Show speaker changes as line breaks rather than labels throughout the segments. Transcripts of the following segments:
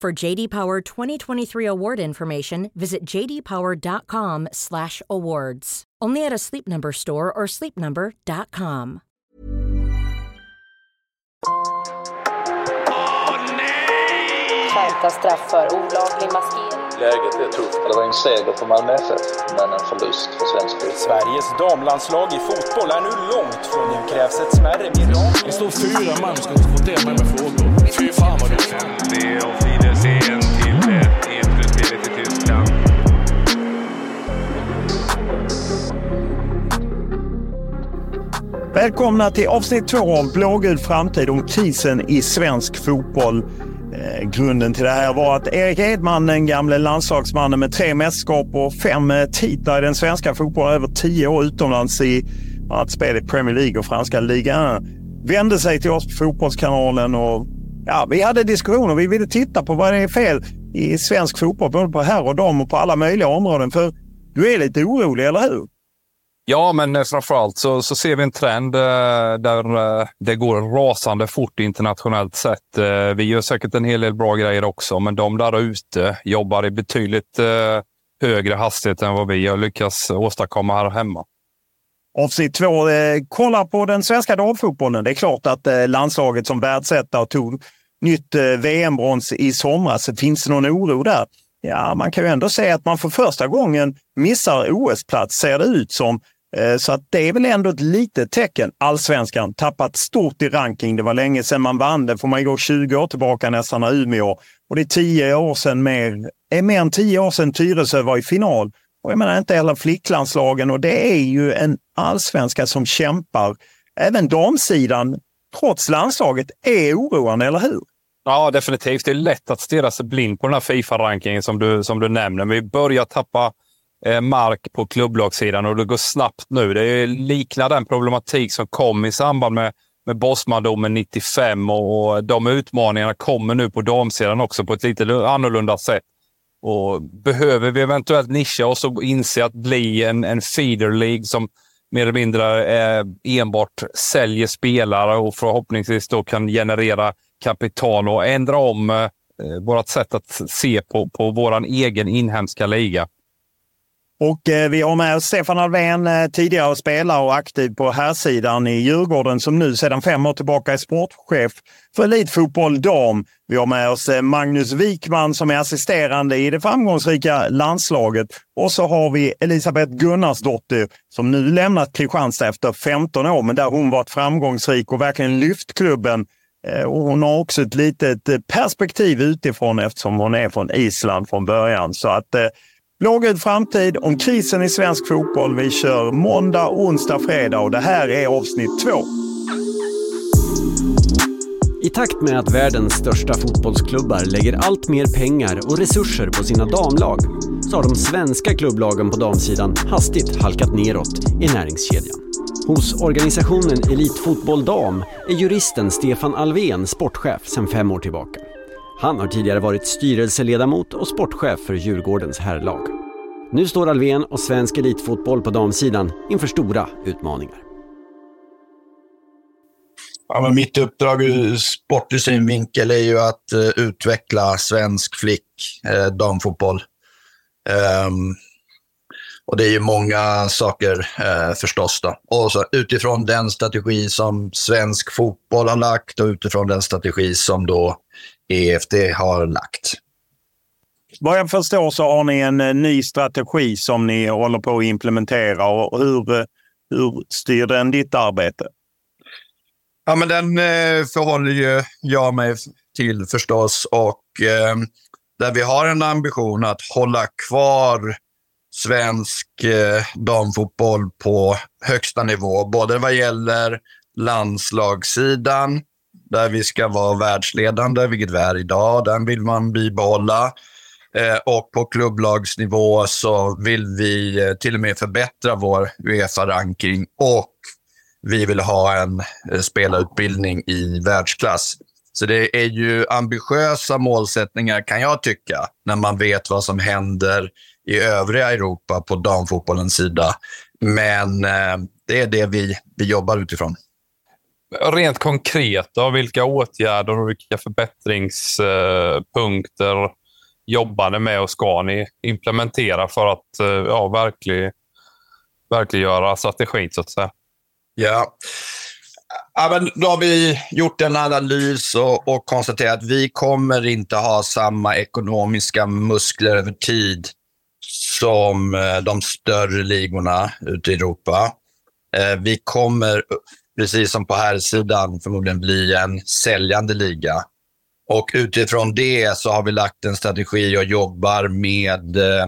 For JD Power 2023 award information, visit jdpower.com/awards. Only at a Sleep Number store or sleepnumber.com.
Skärpta straff för olaglig maskering.
Läget är tufft. Det var en seger för Malmö FF, men en förlust för svensk fotboll.
Sveriges damlandslag i fotboll är nu långt från nu krävs ett smärre mirakel.
Det står fyra man ska konfrontera mig med frågor. Fy fan vad du
Välkomna till avsnitt två av Blågul framtid om krisen i svensk fotboll. Eh, grunden till det här var att Erik Edman, den gamle landslagsmannen med tre mästerskap och fem eh, titlar i den svenska fotbollen, över tio år utomlands i att spela i Premier League och franska ligan, vände sig till oss på Fotbollskanalen och ja, vi hade diskussioner. Vi ville titta på vad det är fel i svensk fotboll, både på herr och dam och på alla möjliga områden. För du är lite orolig, eller hur?
Ja, men eh, framförallt så, så ser vi en trend eh, där eh, det går rasande fort internationellt sett. Vi gör säkert en hel del bra grejer också, men de där ute jobbar i betydligt högre hastighet än vad vi har lyckats åstadkomma här hemma.
Avsnitt två. Eh, kolla på den svenska damfotbollen. Det är klart att eh, landslaget som världsetta tog nytt eh, VM-brons i somras. Finns det någon oro där? Ja, man kan ju ändå säga att man för första gången missar OS-plats, ser det ut som. Eh, så att det är väl ändå ett litet tecken. Allsvenskan tappat stort i ranking. Det var länge sedan man vann det. Får man gå 20 år tillbaka nästan när Umeå. Och det är 10 år sedan mer, är mer än 10 år sedan Tyresö var i final. Och jag menar inte heller flicklandslagen och det är ju en allsvenska som kämpar. Även damsidan, trots landslaget, är oroande, eller hur?
Ja, definitivt. Det är lätt att stirra sig blind på den här Fifa-rankingen som du, som du nämner. Vi börjar tappa Eh, mark på klubblagssidan och det går snabbt nu. Det liknar den problematik som kom i samband med, med Bosmandomen 95 och, och de utmaningarna kommer nu på damsidan också på ett lite annorlunda sätt. Och behöver vi eventuellt nischa oss och inse att bli en, en feeder League som mer eller mindre eh, enbart säljer spelare och förhoppningsvis då kan generera kapital och ändra om eh, eh vårt sätt att se på, på vår egen inhemska liga.
Och eh, vi har med oss Stefan Alvén, eh, tidigare spelare och aktiv på herrsidan i Djurgården som nu sedan fem år tillbaka är sportchef för Elitfotboll Dam. Vi har med oss eh, Magnus Wikman som är assisterande i det framgångsrika landslaget. Och så har vi Elisabeth Gunnarsdotter som nu lämnat Kristianstad efter 15 år, men där hon varit framgångsrik och verkligen lyft klubben. Eh, och hon har också ett litet eh, perspektiv utifrån eftersom hon är från Island från början. Så att eh, Blågul framtid om krisen i svensk fotboll. Vi kör måndag, onsdag, fredag och det här är avsnitt två.
I takt med att världens största fotbollsklubbar lägger allt mer pengar och resurser på sina damlag så har de svenska klubblagen på damsidan hastigt halkat neråt i näringskedjan. Hos organisationen Elitfotboll Dam är juristen Stefan Alvén sportchef sedan fem år tillbaka. Han har tidigare varit styrelseledamot och sportchef för Djurgårdens herrlag. Nu står Alvén och svensk elitfotboll på damsidan inför stora utmaningar.
Ja, men mitt uppdrag ur sportlig synvinkel är ju att uh, utveckla svensk flick uh, damfotboll. Um, och det är ju många saker uh, förstås. Då. Och så utifrån den strategi som svensk fotboll har lagt och utifrån den strategi som då EFD har lagt.
Vad jag förstår så har ni en ny strategi som ni håller på att implementera. Och hur, hur styr den ditt arbete?
Ja, men den eh, förhåller ju jag mig till förstås och eh, där vi har en ambition att hålla kvar svensk eh, damfotboll på högsta nivå, både vad gäller landslagssidan, där vi ska vara världsledande, vilket vi är idag. Den vill man bibehålla. Eh, och på klubblagsnivå så vill vi eh, till och med förbättra vår Uefa-ranking och vi vill ha en eh, spelarutbildning i världsklass. Så det är ju ambitiösa målsättningar kan jag tycka, när man vet vad som händer i övriga Europa på damfotbollens sida. Men det är det vi, vi jobbar utifrån.
Rent konkret, då, vilka åtgärder och vilka förbättringspunkter jobbar ni med och ska ni implementera för att eh, ja, verklig, verkliggöra strategin, så att säga?
Ja. Ja, men då har vi gjort en analys och, och konstaterat att vi kommer inte ha samma ekonomiska muskler över tid som eh, de större ligorna ute i Europa. Eh, vi kommer, precis som på här sidan förmodligen bli en säljande liga. Och utifrån det så har vi lagt en strategi och jobbar med eh,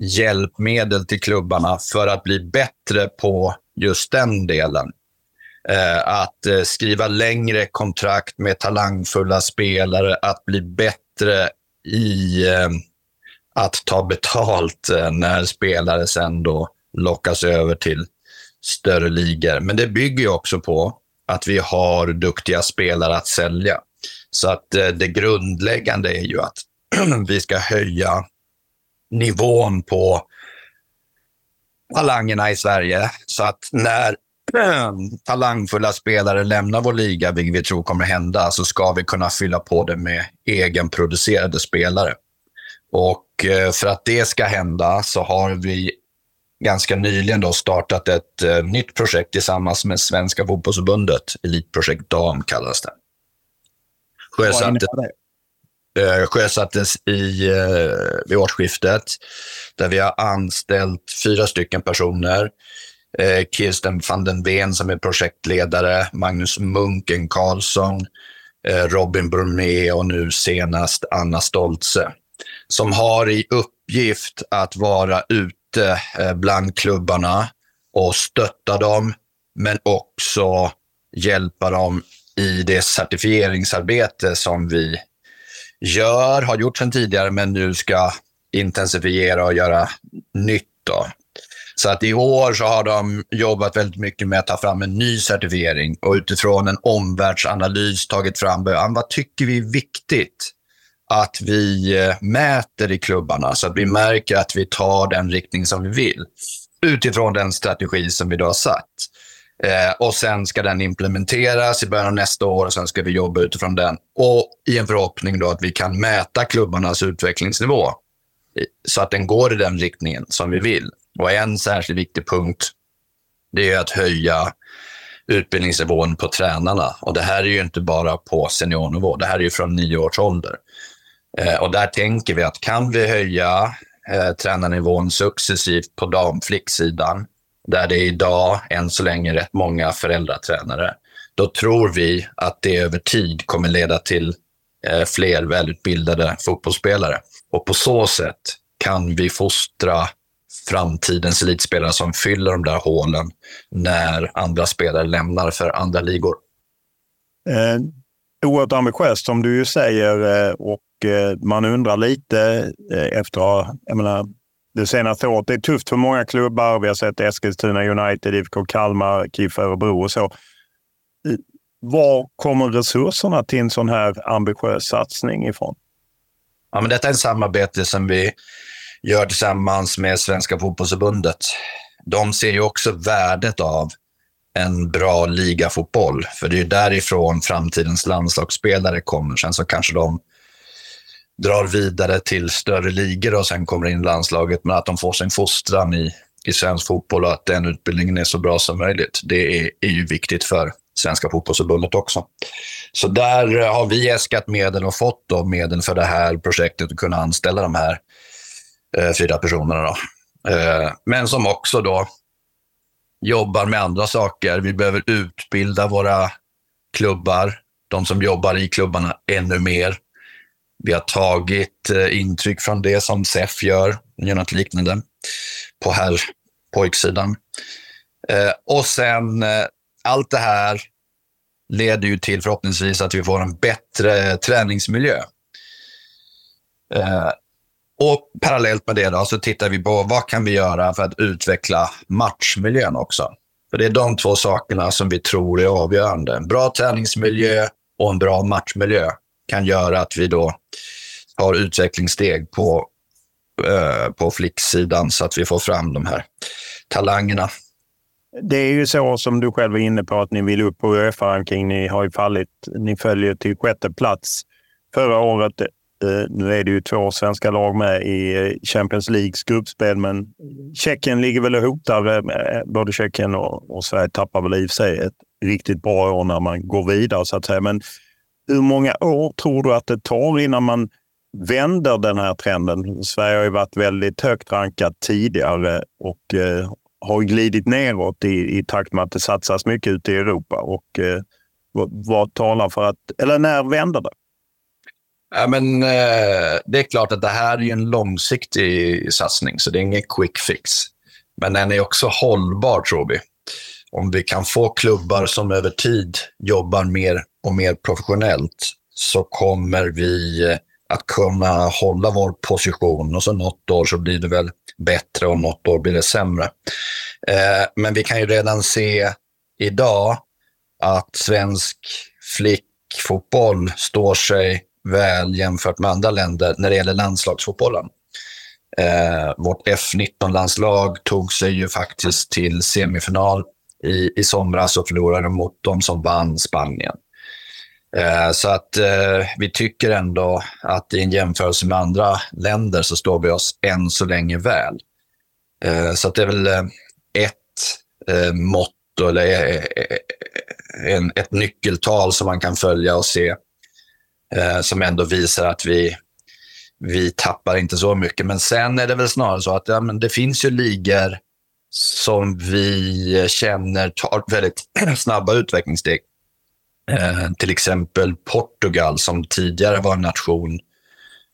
hjälpmedel till klubbarna för att bli bättre på just den delen. Eh, att eh, skriva längre kontrakt med talangfulla spelare, att bli bättre i eh, att ta betalt eh, när spelare sen då lockas över till större ligor. Men det bygger ju också på att vi har duktiga spelare att sälja. Så att eh, det grundläggande är ju att vi ska höja nivån på talangerna i Sverige. Så att när talangfulla spelare lämnar vår liga, vilket vi tror kommer hända, så ska vi kunna fylla på det med egenproducerade spelare. Och eh, för att det ska hända så har vi ganska nyligen då startat ett uh, nytt projekt tillsammans med Svenska fotbollsförbundet. Elitprojekt Dam kallas det. Sjösattes, uh, sjösattes i, uh, vid årsskiftet där vi har anställt fyra stycken personer. Eh, Kirsten van den Ven som är projektledare, Magnus Munken Karlsson, eh, Robin Bromé och nu senast Anna Stoltze. Som har i uppgift att vara ute ute eh, bland klubbarna och stötta dem, men också hjälpa dem i det certifieringsarbete som vi gör, har gjort sedan tidigare, men nu ska intensifiera och göra nytt. Då. Så att i år så har de jobbat väldigt mycket med att ta fram en ny certifiering och utifrån en omvärldsanalys tagit fram vad tycker vi är viktigt att vi eh, mäter i klubbarna så att vi märker att vi tar den riktning som vi vill utifrån den strategi som vi då har satt. Eh, och sen ska den implementeras i början av nästa år och sen ska vi jobba utifrån den. Och i en förhoppning då att vi kan mäta klubbarnas utvecklingsnivå så att den går i den riktningen som vi vill. Och en särskilt viktig punkt det är att höja utbildningsnivån på tränarna. Och det här är ju inte bara på seniornivå, det här är ju från nio års ålder. Eh, och där tänker vi att kan vi höja eh, tränarnivån successivt på damflicksidan, där det är idag än så länge rätt många föräldratränare, då tror vi att det över tid kommer leda till eh, fler välutbildade fotbollsspelare. Och på så sätt kan vi fostra framtidens elitspelare som fyller de där hålen när andra spelare lämnar för andra ligor.
Eh, oerhört ambitiöst som du ju säger eh, och Eh, man undrar lite eh, efter jag menar, det senaste året. Det är tufft för många klubbar. Vi har sett Eskilstuna United, IFK Kalmar, KIF Örebro och så. Eh, var kommer resurserna till en sån här ambitiös satsning ifrån?
Ja, men detta är ett samarbete som vi gör tillsammans med Svenska fotbollsförbundet. De ser ju också värdet av en bra ligafotboll, för det är därifrån framtidens landslagsspelare kommer. Sen så kanske de drar vidare till större ligor och sen kommer in i landslaget, men att de får sin fostran i, i svensk fotboll och att den utbildningen är så bra som möjligt, det är, är ju viktigt för Svenska fotbollsförbundet också. Så där eh, har vi äskat medel och fått då medel för det här projektet att kunna anställa de här eh, fyra personerna. Då. Eh, men som också då jobbar med andra saker. Vi behöver utbilda våra klubbar, de som jobbar i klubbarna, ännu mer. Vi har tagit eh, intryck från det som SEF gör, gör något liknande på här pojksidan. Eh, och sen eh, allt det här leder ju till förhoppningsvis att vi får en bättre träningsmiljö. Och parallellt med det då, så tittar vi på vad kan vi göra för att utveckla matchmiljön också. För det är de två sakerna som vi tror är avgörande. En bra träningsmiljö och en bra matchmiljö kan göra att vi då har utvecklingssteg på, eh, på flicksidan så att vi får fram de här talangerna.
Det är ju så som du själv är inne på att ni vill upp på Uefa-ranking. Ni har ju fallit. Ni följer till sjätte plats. Förra året, eh, nu är det ju två svenska lag med i eh, Champions Leagues gruppspel, men Tjeckien ligger väl och hotar. Eh, eh, både Tjeckien och, och Sverige tappar väl i och för sig ett riktigt bra år när man går vidare så att säga. Men hur många år tror du att det tar innan man vänder den här trenden? Sverige har ju varit väldigt högt rankat tidigare och eh, har glidit neråt i, i takt med att det satsas mycket ute i Europa. Och eh, vad, vad talar för att, eller när vänder det?
Ja, men, eh, det är klart att det här är en långsiktig satsning, så det är ingen quick fix. Men den är också hållbar, tror vi. Om vi kan få klubbar som över tid jobbar mer och mer professionellt så kommer vi eh, att kunna hålla vår position och så något år så blir det väl bättre och något år blir det sämre. Eh, men vi kan ju redan se idag att svensk flickfotboll står sig väl jämfört med andra länder när det gäller landslagsfotbollen. Eh, vårt F19-landslag tog sig ju faktiskt till semifinal i, i somras och förlorade mot de som vann Spanien. Eh, så att eh, vi tycker ändå att i en jämförelse med andra länder så står vi oss än så länge väl. Eh, så att det är väl eh, ett eh, mått, eller en, ett nyckeltal som man kan följa och se som ändå visar att vi, vi tappar inte så mycket. Men sen är det väl snarare så att ja, men det finns ju ligor som vi känner tar väldigt snabba utvecklingssteg. Eh, till exempel Portugal som tidigare var en nation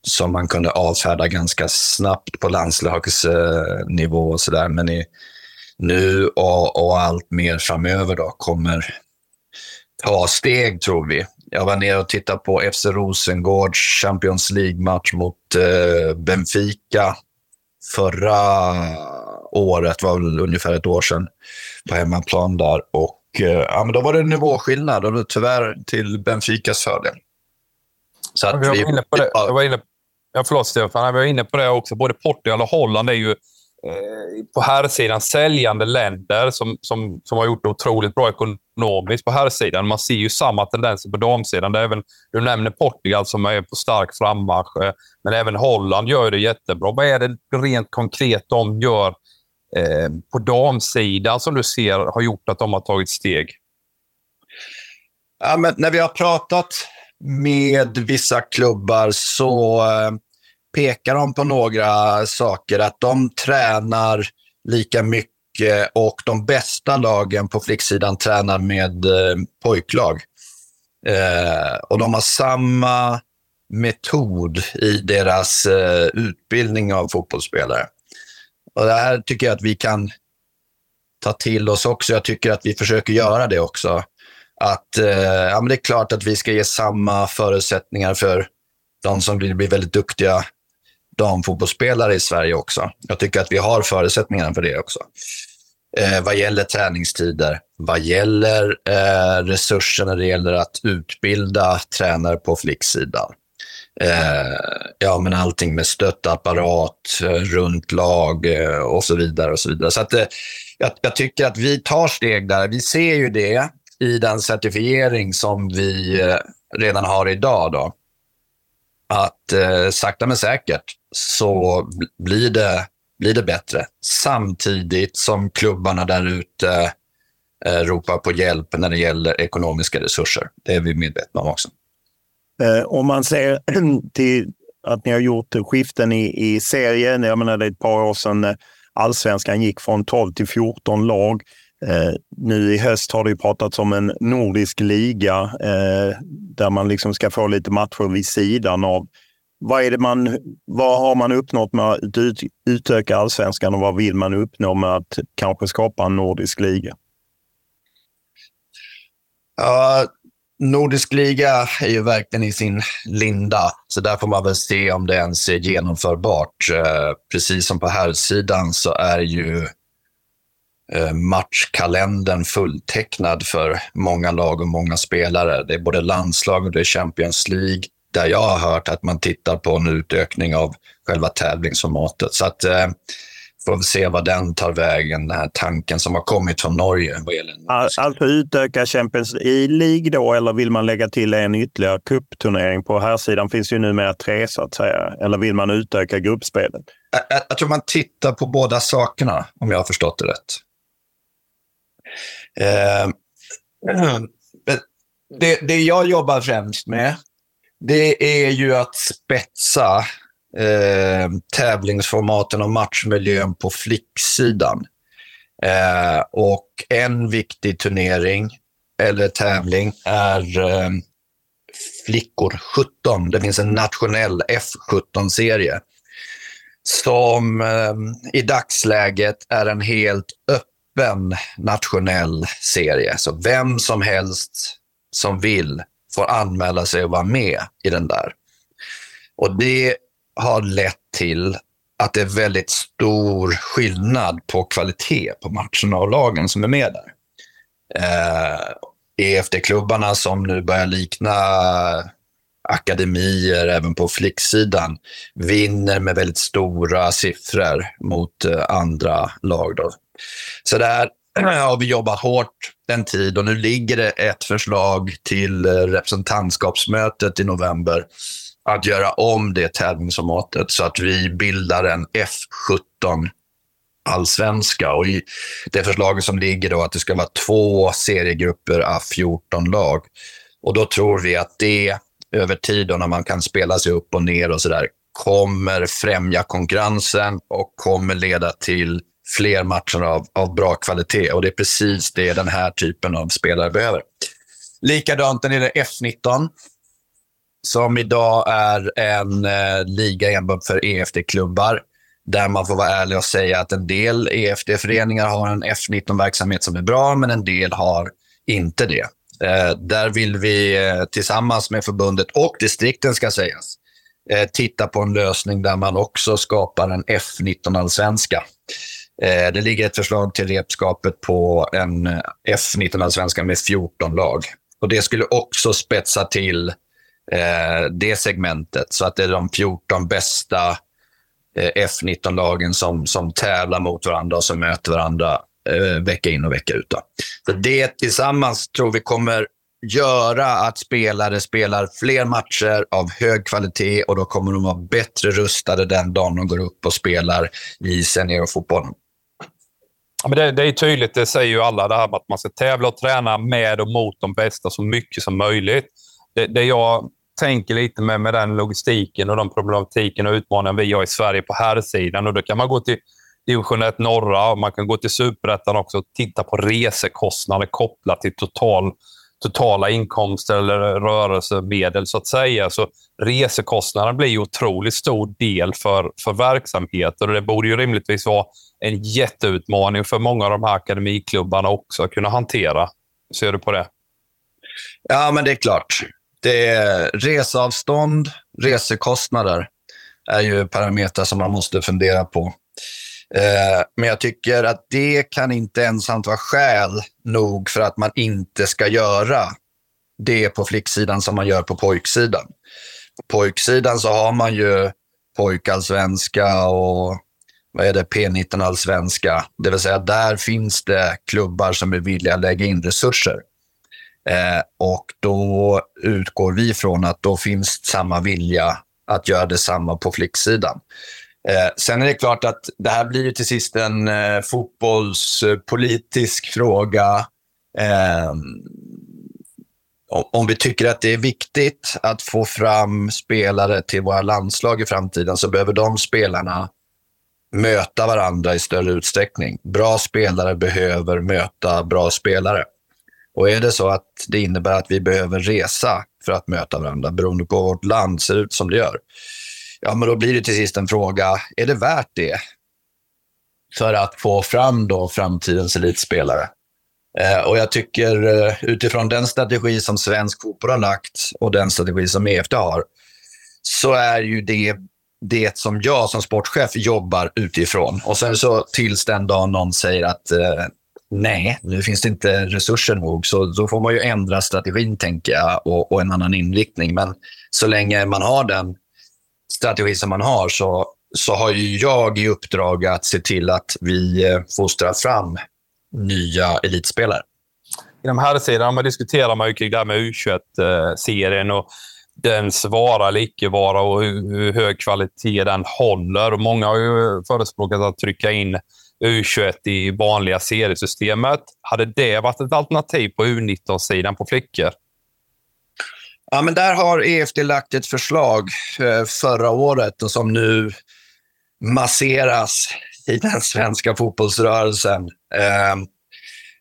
som man kunde avfärda ganska snabbt på landslagsnivå och sådär. Men i, nu och, och, allt mer framöver då kommer ta steg, tror vi. Jag var nere och tittade på FC Rosengårds Champions League-match mot eh, Benfica förra året, var väl ungefär ett år sedan, på hemmaplan där. Och ja, men då var det en nivåskillnad och tyvärr till Benficas fördel.
Så att jag var inne på det. Jag var inne, ja, förlåt Stefan, jag var inne på det också. Både Portugal och Holland är ju eh, på här sidan säljande länder som, som, som har gjort det otroligt bra ekonomiskt på här sidan. Man ser ju samma tendenser på damsidan. Det är även, du nämner Portugal som är på stark frammarsch, eh, men även Holland gör det jättebra. Vad är det rent konkret de gör eh, på damsidan som du ser har gjort att de har tagit steg?
Ja, men när vi har pratat med vissa klubbar så eh, pekar de på några saker. Att de tränar lika mycket och de bästa lagen på flicksidan tränar med eh, pojklag. Eh, och de har samma metod i deras eh, utbildning av fotbollsspelare. Och det här tycker jag att vi kan ta till oss också. Jag tycker att vi försöker göra det också. Att eh, ja, men Det är klart att vi ska ge samma förutsättningar för de som vill bli väldigt duktiga damfotbollsspelare i Sverige också. Jag tycker att vi har förutsättningarna för det också. eh, vad gäller träningstider, vad gäller eh, resurser när det gäller att utbilda tränare på flicksidan. Eh, ja, men allting med stöttapparat, eh, runt lag eh, och så vidare. och så vidare. Så att, eh, jag, jag, tycker att vi tar steg där. Vi ser ju det i den certifiering som vi eh, redan har idag. Då. Att eh, sakta men säkert så blir det, blir det bättre. Samtidigt som klubbarna där ute eh, ropar på hjälp när det gäller ekonomiska resurser. Det är vi medvetna om också.
Eh, om man ser till att ni har gjort skiften i, i serien. Jag menar, det är ett par år sedan eh, allsvenskan gick från 12 till 14 lag. Eh, nu i höst har det pratats om en nordisk liga eh, där man liksom ska få lite matcher vid sidan av. Vad, är det man, vad har man uppnått med att ut, utöka allsvenskan och vad vill man uppnå med att kanske skapa en nordisk liga?
Ja, Nordisk liga är ju verkligen i sin linda, så där får man väl se om det ens är genomförbart. Eh, precis som på här sidan så är ju eh, matchkalendern fulltecknad för många lag och många spelare. Det är både landslag och det är Champions League, där jag har hört att man tittar på en utökning av själva tävlingsformatet. Så att, eh, får vi se vad den tar vägen, den här tanken som har kommit från Norge. Vad gäller
alltså utöka Champions League då, eller vill man lägga till en ytterligare cupturnering? På här sidan finns ju numera tre, så att säga. Eller vill man utöka gruppspelet?
Jag, jag, jag tror man tittar på båda sakerna, om jag har förstått det rätt. Eh, det, det jag jobbar främst med, det är ju att spetsa eh, tävlingsformaten och matchmiljön på flicksidan. Eh, och en viktig turnering, eller tävling, är eh, Flickor 17. Det finns en nationell F17-serie som eh, i dagsläget är en helt öppen nationell serie. Så vem som helst som vill får anmäla sig och vara med i den där. Och det har lett till att det är väldigt stor skillnad på kvalitet på matcherna och lagen som är med där. Eh, EFD-klubbarna som nu börjar likna akademier även på flicksidan vinner med väldigt stora siffror mot eh, andra lag. Då. Så där har vi jobbat hårt en tid och nu ligger det ett förslag till eh, representantskapsmötet i november att göra om det tävlingsformatet så att vi bildar en F17 allsvenska. Och i det förslaget som ligger då att det ska vara två seriegrupper av 14 lag. Och då tror vi att det över tid, då, när man kan spela sig upp och ner och sådär, kommer främja konkurrensen och kommer leda till fler matcher av, av bra kvalitet. Och det är precis det den här typen av spelare behöver. Likadant när det gäller F19 som idag är en eh, liga enbart för EFD-klubbar. Där man får vara ärlig och säga att en del EFD-föreningar har en F19-verksamhet som är bra, men en del har inte det. Eh, där vill vi eh, tillsammans med förbundet och distrikten, ska sägas, eh, titta på en lösning där man också skapar en F19-allsvenska. Eh, det ligger ett förslag till repskapet på en eh, F19-allsvenska med 14 lag. Och Det skulle också spetsa till eh, det segmentet. Så att det är de 14 bästa eh, F19-lagen som, som tävlar mot varandra och som möter varandra eh, vecka in och vecka ut. Då. Så det tillsammans tror vi kommer göra att spelare spelar fler matcher av hög kvalitet och då kommer de vara bättre rustade den dagen de går upp och spelar i seniorfotbollen.
Ja, men det, det, är tydligt, det säger ju alla, det här med att man ska tävla och träna med och mot de bästa så mycket som möjligt. Det, det jag tänker lite med, med den logistiken och de problematiken och utmaningar vi har i Sverige på här sidan. Och Då kan man gå till division 1 norra och man kan gå till superettan också och titta på resekostnader kopplat till total, totala inkomster eller rörelsemedel så att säga. Så resekostnaden blir ju otroligt stor del för, för verksamheter och det borde ju rimligtvis vara en jätteutmaning för många av de här akademiklubbarna också att kunna hantera. Ser du på det?
Ja, men det är klart. Det är reseavstånd, resekostnader är ju parametrar som man måste fundera på. Eh, men jag tycker att det kan inte ensamt vara skäl nog för att man inte ska göra det på flicksidan som man gör på pojksidan. På pojksidan så har man ju pojkallsvenska och vad är det, P19-allsvenska. Det vill säga där finns det klubbar som är villiga att lägga in resurser. Eh, och då utgår vi från att då finns samma vilja att göra detsamma på flicksidan. Eh, sen är det klart att det här blir ju till sist en eh, fotbollspolitisk fråga. Eh, om vi tycker att det är viktigt att få fram spelare till våra landslag i framtiden så behöver de spelarna möta varandra i större utsträckning. Bra spelare behöver möta bra spelare. Och är det så att det innebär att vi behöver resa för att möta varandra, beroende på vårt land ser ut som det gör, ja, men då blir det till sist en fråga, är det värt det? För att få fram då framtidens elitspelare. Eh, och jag tycker eh, utifrån den strategi som svensk fotboll har lagt och den strategi som EFT har, så är ju det det som jag som sportchef jobbar utifrån. Och sen så tills den dagen någon säger att eh, nej, nu finns det inte resurser nog, så då får man ju ändra strategin, tänker jag, och, och en annan inriktning. Men så länge man har den strategi som man har så, så har ju jag i uppdrag att se till att vi eh, fostrar fram nya elitspelare.
I de här sidorna diskuterar man ju kring det här med U21-serien eh, och dens vara eller icke vara och hur, hög kvalitet den håller. Och många har ju förespråkat att trycka in U21 i vanliga seriesystemet. Hade det varit ett alternativ på U19-sidan på flickor?
Ja, men där har EFD lagt ett förslag eh, förra året och som nu masseras i den svenska fotbollsrörelsen. Eh,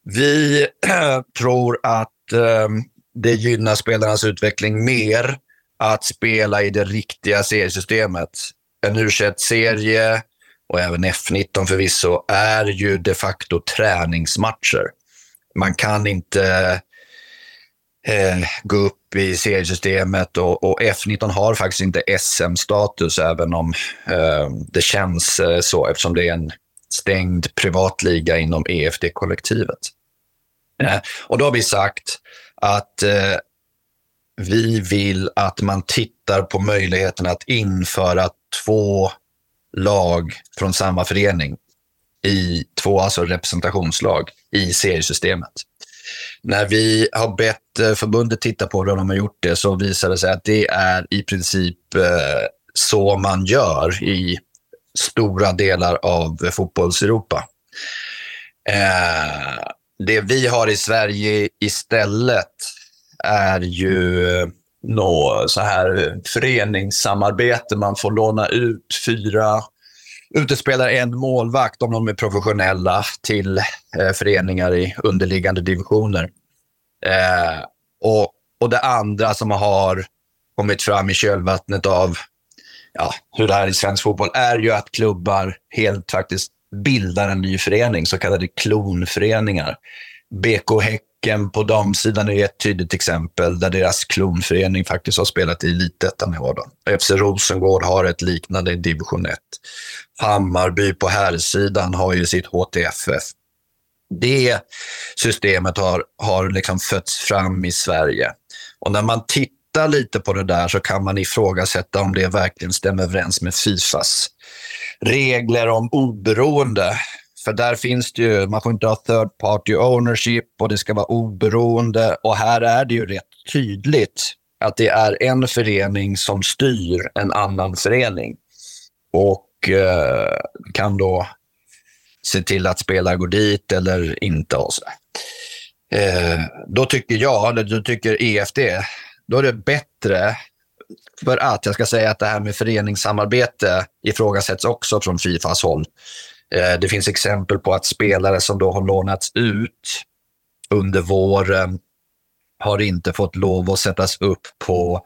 vi tror att eh, det gynnar spelarnas utveckling mer att spela i det riktiga seriesystemet. En u serie och även F19 förvisso är ju de facto träningsmatcher. Man kan inte eh, gå upp i seriesystemet och, och, F19 har faktiskt inte SM-status även om eh, det känns eh, så eftersom det är en stängd privat liga inom EFD-kollektivet. Eh, och då har vi sagt att eh, vi vill att man tittar på möjligheten att införa två lag från samma förening i två alltså representationslag i seriesystemet. När vi har bett eh, förbundet titta på det och de har gjort det så visar det sig att det är i princip eh, så man gör i stora delar av Fotbollseuropa. Eh, det vi har i Sverige istället är ju något så här föreningssamarbete. Man får låna ut fyra utespelare, en målvakt om de är professionella till eh, föreningar i underliggande divisioner. Eh, och, och det andra som har kommit fram i kölvattnet av ja, hur det är i svensk fotboll är ju att klubbar helt faktiskt bildar en ny förening, så kallade klonföreningar. BK Häck Häcken på damsidan är ett tydligt exempel där deras klonförening faktiskt har spelat i elitettan i år. FC Rosengård har ett liknande i division 1. Hammarby på herrsidan har ju sitt HTFF. Det systemet har, har liksom fötts fram i Sverige. Och när man tittar lite på det där så kan man ifrågasätta om det verkligen stämmer överens med Fifas regler om oberoende för där finns det ju, man får inte ha third party ownership och det ska vara oberoende. Och här är det ju rätt tydligt att det är en förening som styr en annan förening. Och eh, kan då se till att spelare går dit eller inte. Och så. Eh, då tycker jag, eller då tycker EFD, då är det bättre för att, jag ska säga att det här med föreningssamarbete ifrågasätts också från Fifas håll. Eh, det finns exempel på att spelare som då har lånats ut under våren har inte fått lov att sättas upp på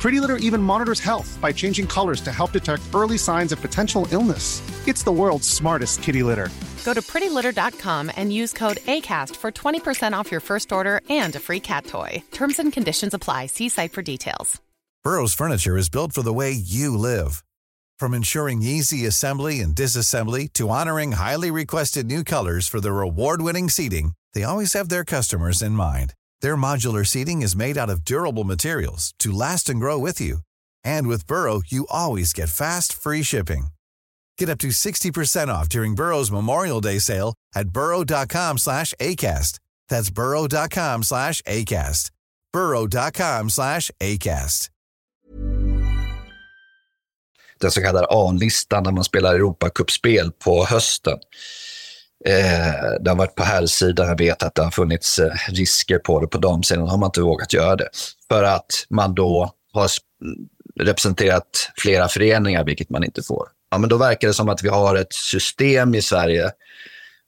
Pretty Litter even monitors health by changing colors to help detect early signs of potential illness. It's the world's smartest kitty litter.
Go to prettylitter.com and use code ACAST for 20% off your first order and a free cat toy. Terms and conditions apply. See site for details.
Burrow's furniture is built for the way you live. From ensuring easy assembly and disassembly to honoring highly requested new colors for their award winning seating, they always have their customers in mind. Their modular seating is made out of durable materials to last and grow with you. And with Burrow, you always get fast, free shipping. Get up to 60% off during Burrow's Memorial Day sale at burrow.com slash ACAST. That's burrow.com slash ACAST. burrow.com slash ACAST.
Den så kallade A-listan när man spelar Europacupspel på hösten. Eh, det har varit på här sidan. Jag vet att det har funnits eh, risker på det. På damsidan har man inte vågat göra det. För att man då har representerat flera föreningar, vilket man inte får. Ja, men då verkar det som att vi har ett system i Sverige,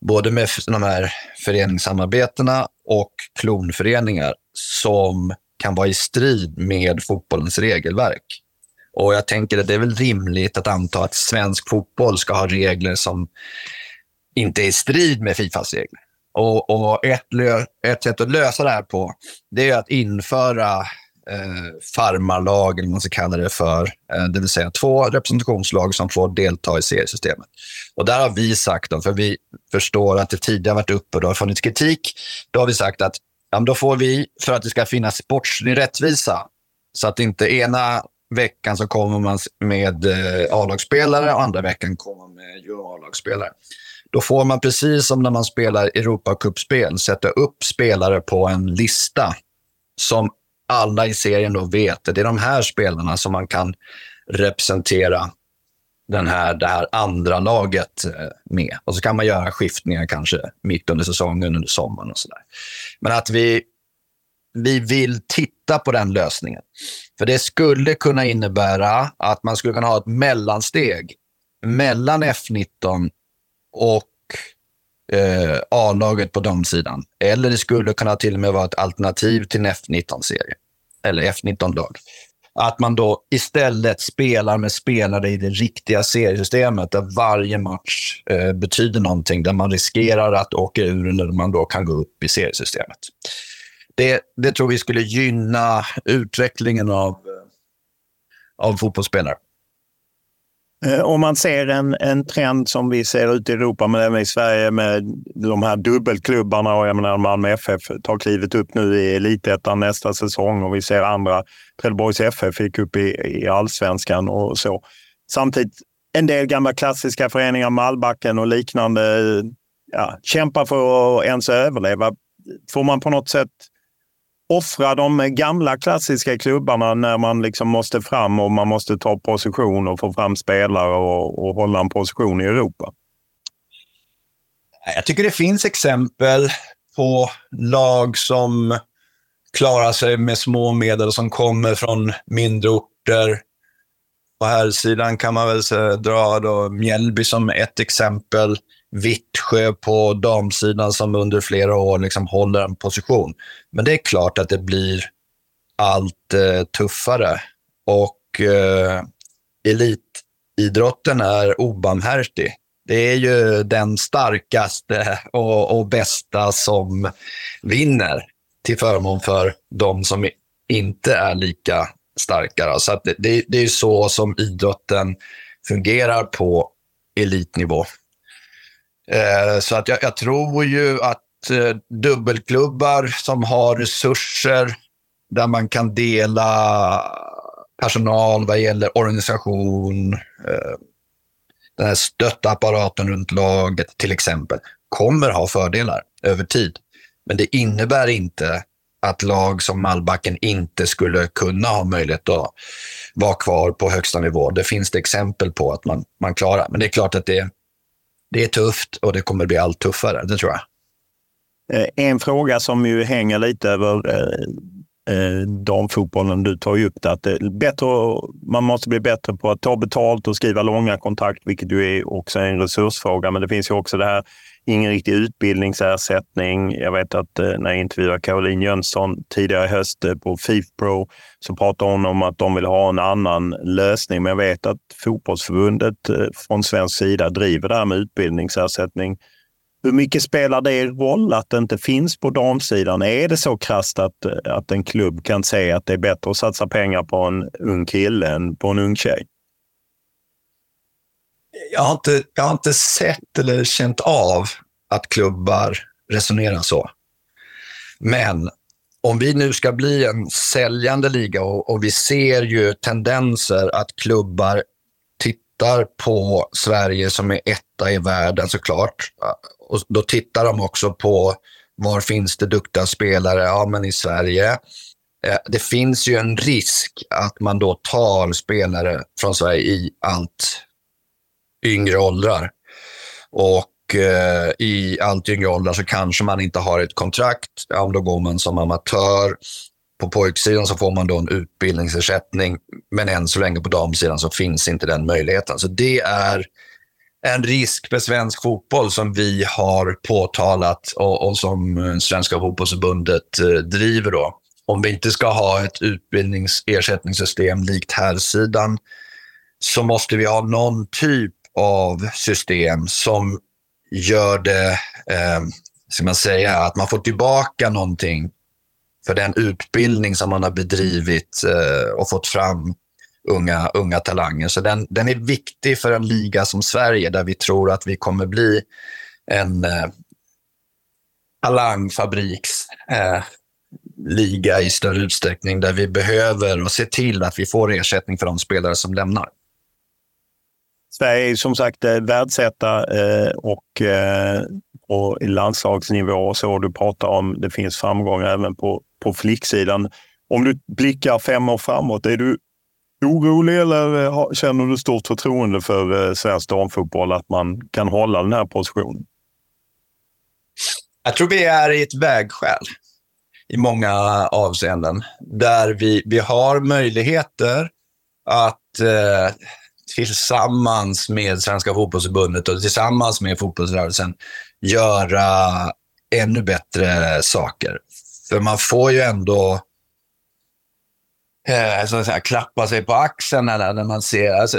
både med de här föreningssamarbetena och klonföreningar, som kan vara i strid med fotbollens regelverk. Och jag tänker att det är väl rimligt att anta att svensk fotboll ska ha regler som inte är i strid med Fifas regler. Och, och ett, ett sätt att lösa det här på, det är att införa eh, farmarlag, eller vad man ska kalla det för. Eh, det vill säga två representationslag som får delta i seriesystemet. Och där har vi sagt, då, för vi förstår att det tidigare varit uppe och det har funnits kritik, då har vi sagt att ja, då får vi, för att det ska finnas sportslig rättvisa, så att inte ena veckan så kommer man med eh, A-lagsspelare och andra veckan kommer man med A-lagsspelare. Då får man precis som när man spelar Europacup-spel sätta upp spelare på en lista som alla i serien då vet. Det är de här spelarna som man kan representera den här, det här andra laget eh, med. Och så kan man göra skiftningar kanske mitt under säsongen, under sommaren och sådär. Men att vi, vi vill titta på den lösningen. För det skulle kunna innebära att man skulle kunna ha ett mellansteg mellan F19 och eh, A-laget på damsidan. Eller det skulle kunna till och med vara ett alternativ till en F19-serie. Eller F19-lag. Att man då istället spelar med spelare i det riktiga seriesystemet där varje match eh, betyder någonting. Där man riskerar att åka ur när man då kan gå upp i seriesystemet. Det, det tror vi skulle gynna utvecklingen av, eh, av fotbollsspelare.
Eh, om man ser en, en trend som vi ser ute i Europa, men även i Sverige med de här dubbelklubbarna och jag menar Malmö FF tar klivet upp nu i elitettan nästa säsong och vi ser andra. Trelleborgs FF gick upp i, i allsvenskan och så. Samtidigt en del gamla klassiska föreningar, Malbacken och liknande, eh, ja, kämpar för att ens överleva. Får man på något sätt offra de gamla klassiska klubbarna när man liksom måste fram och man måste ta position och få fram spelare och, och hålla en position i Europa?
Jag tycker det finns exempel på lag som klarar sig med små medel och som kommer från mindre orter. På här sidan kan man väl dra då Mjällby som ett exempel. Vittsjö på damsidan som under flera år liksom håller en position. Men det är klart att det blir allt eh, tuffare. Och eh, elitidrotten är obarmhärtig. Det är ju den starkaste och, och bästa som vinner till förmån för de som inte är lika starka. Så det, det, det är så som idrotten fungerar på elitnivå. Eh, så att jag, jag, tror ju att eh, dubbelklubbar som har resurser där man kan dela personal vad gäller organisation, eh, den här stöttapparaten runt laget till exempel, kommer ha fördelar över tid. Men det innebär inte att lag som Malbacken inte skulle kunna ha möjlighet att vara kvar på högsta nivå. Det finns det exempel på att man, man klarar. Men det är klart att det, det är tufft och det kommer bli allt tuffare, det tror jag.
Eh, en fråga som ju hänger lite över eh, eh, damfotbollen, du tar ju upp det, att det bättre, man måste bli bättre på att ta betalt och skriva långa kontrakt, vilket ju är också en resursfråga. Men det finns ju också det här ingen riktig utbildningsersättning. Jag vet att eh, när jag intervjuade Caroline Jönsson tidigare i höst eh, på Fifpro så pratade hon om att de vill ha en annan lösning. Men jag vet att fotbollsförbundet eh, från svensk sida driver det här med utbildningsersättning. Hur mycket spelar det roll att det inte finns på damsidan? Är det så krasst att, att en klubb kan säga att det är bättre att satsa pengar på en ung kille än på en ung tjej?
Jag har, inte, jag har inte sett eller känt av att klubbar resonerar så. Men om vi nu ska bli en säljande liga och, och, vi ser ju tendenser att klubbar tittar på Sverige som är etta i världen såklart. Eh, och då tittar de också på var finns det duktiga spelare? Ja, men i Sverige. Eh, det finns ju en risk att man då tar spelare från Sverige i allt yngre åldrar. Och eh, i allt yngre åldrar så kanske man inte har ett kontrakt. Ja, då går man som amatör. På pojksidan så får man då en utbildningsersättning, men än så länge på damsidan så finns inte den möjligheten. Så det är en risk för svensk fotboll som vi har påtalat och, och som eh, Svenska fotbollsförbundet eh, driver. Då. Om vi inte ska ha ett utbildningsersättningssystem likt här sidan så måste vi ha någon typ av system som gör det, eh, ska man säga, att man får tillbaka någonting för den utbildning som man har bedrivit eh, och fått fram unga, unga talanger. Så den, den är viktig för en liga som Sverige där vi tror att vi kommer bli en eh, talangfabriksliga eh, i större utsträckning där vi behöver och se till att vi får ersättning för de spelare som lämnar.
Sverige är som sagt eh, världsetta eh, och eh, på landslagsnivå och så. Du pratar om det finns framgångar även på, på flicksidan. Om du blickar fem år framåt, är du orolig eller känner du stort förtroende för svensk damfotboll att man kan hålla den här positionen?
Jag tror vi är i ett vägskäl i många avseenden där vi, vi har möjligheter att eh, tillsammans med Svenska fotbollsförbundet och tillsammans med fotbollsrörelsen göra ännu bättre saker. För man får ju ändå eh, så att säga, klappa sig på axeln när, när man ser alltså,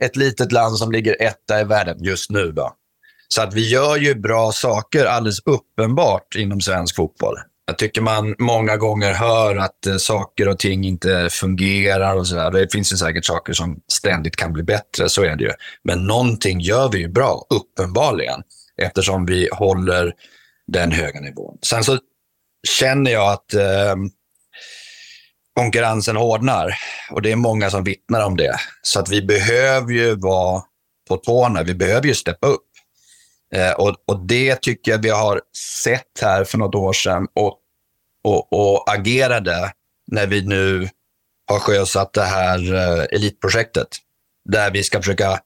ett litet land som ligger etta i världen just nu. Då. Så att vi gör ju bra saker alldeles uppenbart inom svensk fotboll. Jag tycker man många gånger hör att eh, saker och ting inte fungerar och sådär. Det finns ju säkert saker som ständigt kan bli bättre, så är det ju. Men någonting gör vi ju bra, uppenbarligen, eftersom vi håller den höga nivån. Sen så känner jag att eh, konkurrensen hårdnar och det är många som vittnar om det. Så att vi behöver ju vara på tårna, vi behöver ju steppa upp. Eh, och, och, det tycker jag vi har sett här för något år sedan och, och, och agerade när vi nu har sjösatt det här eh, elitprojektet. Där vi ska försöka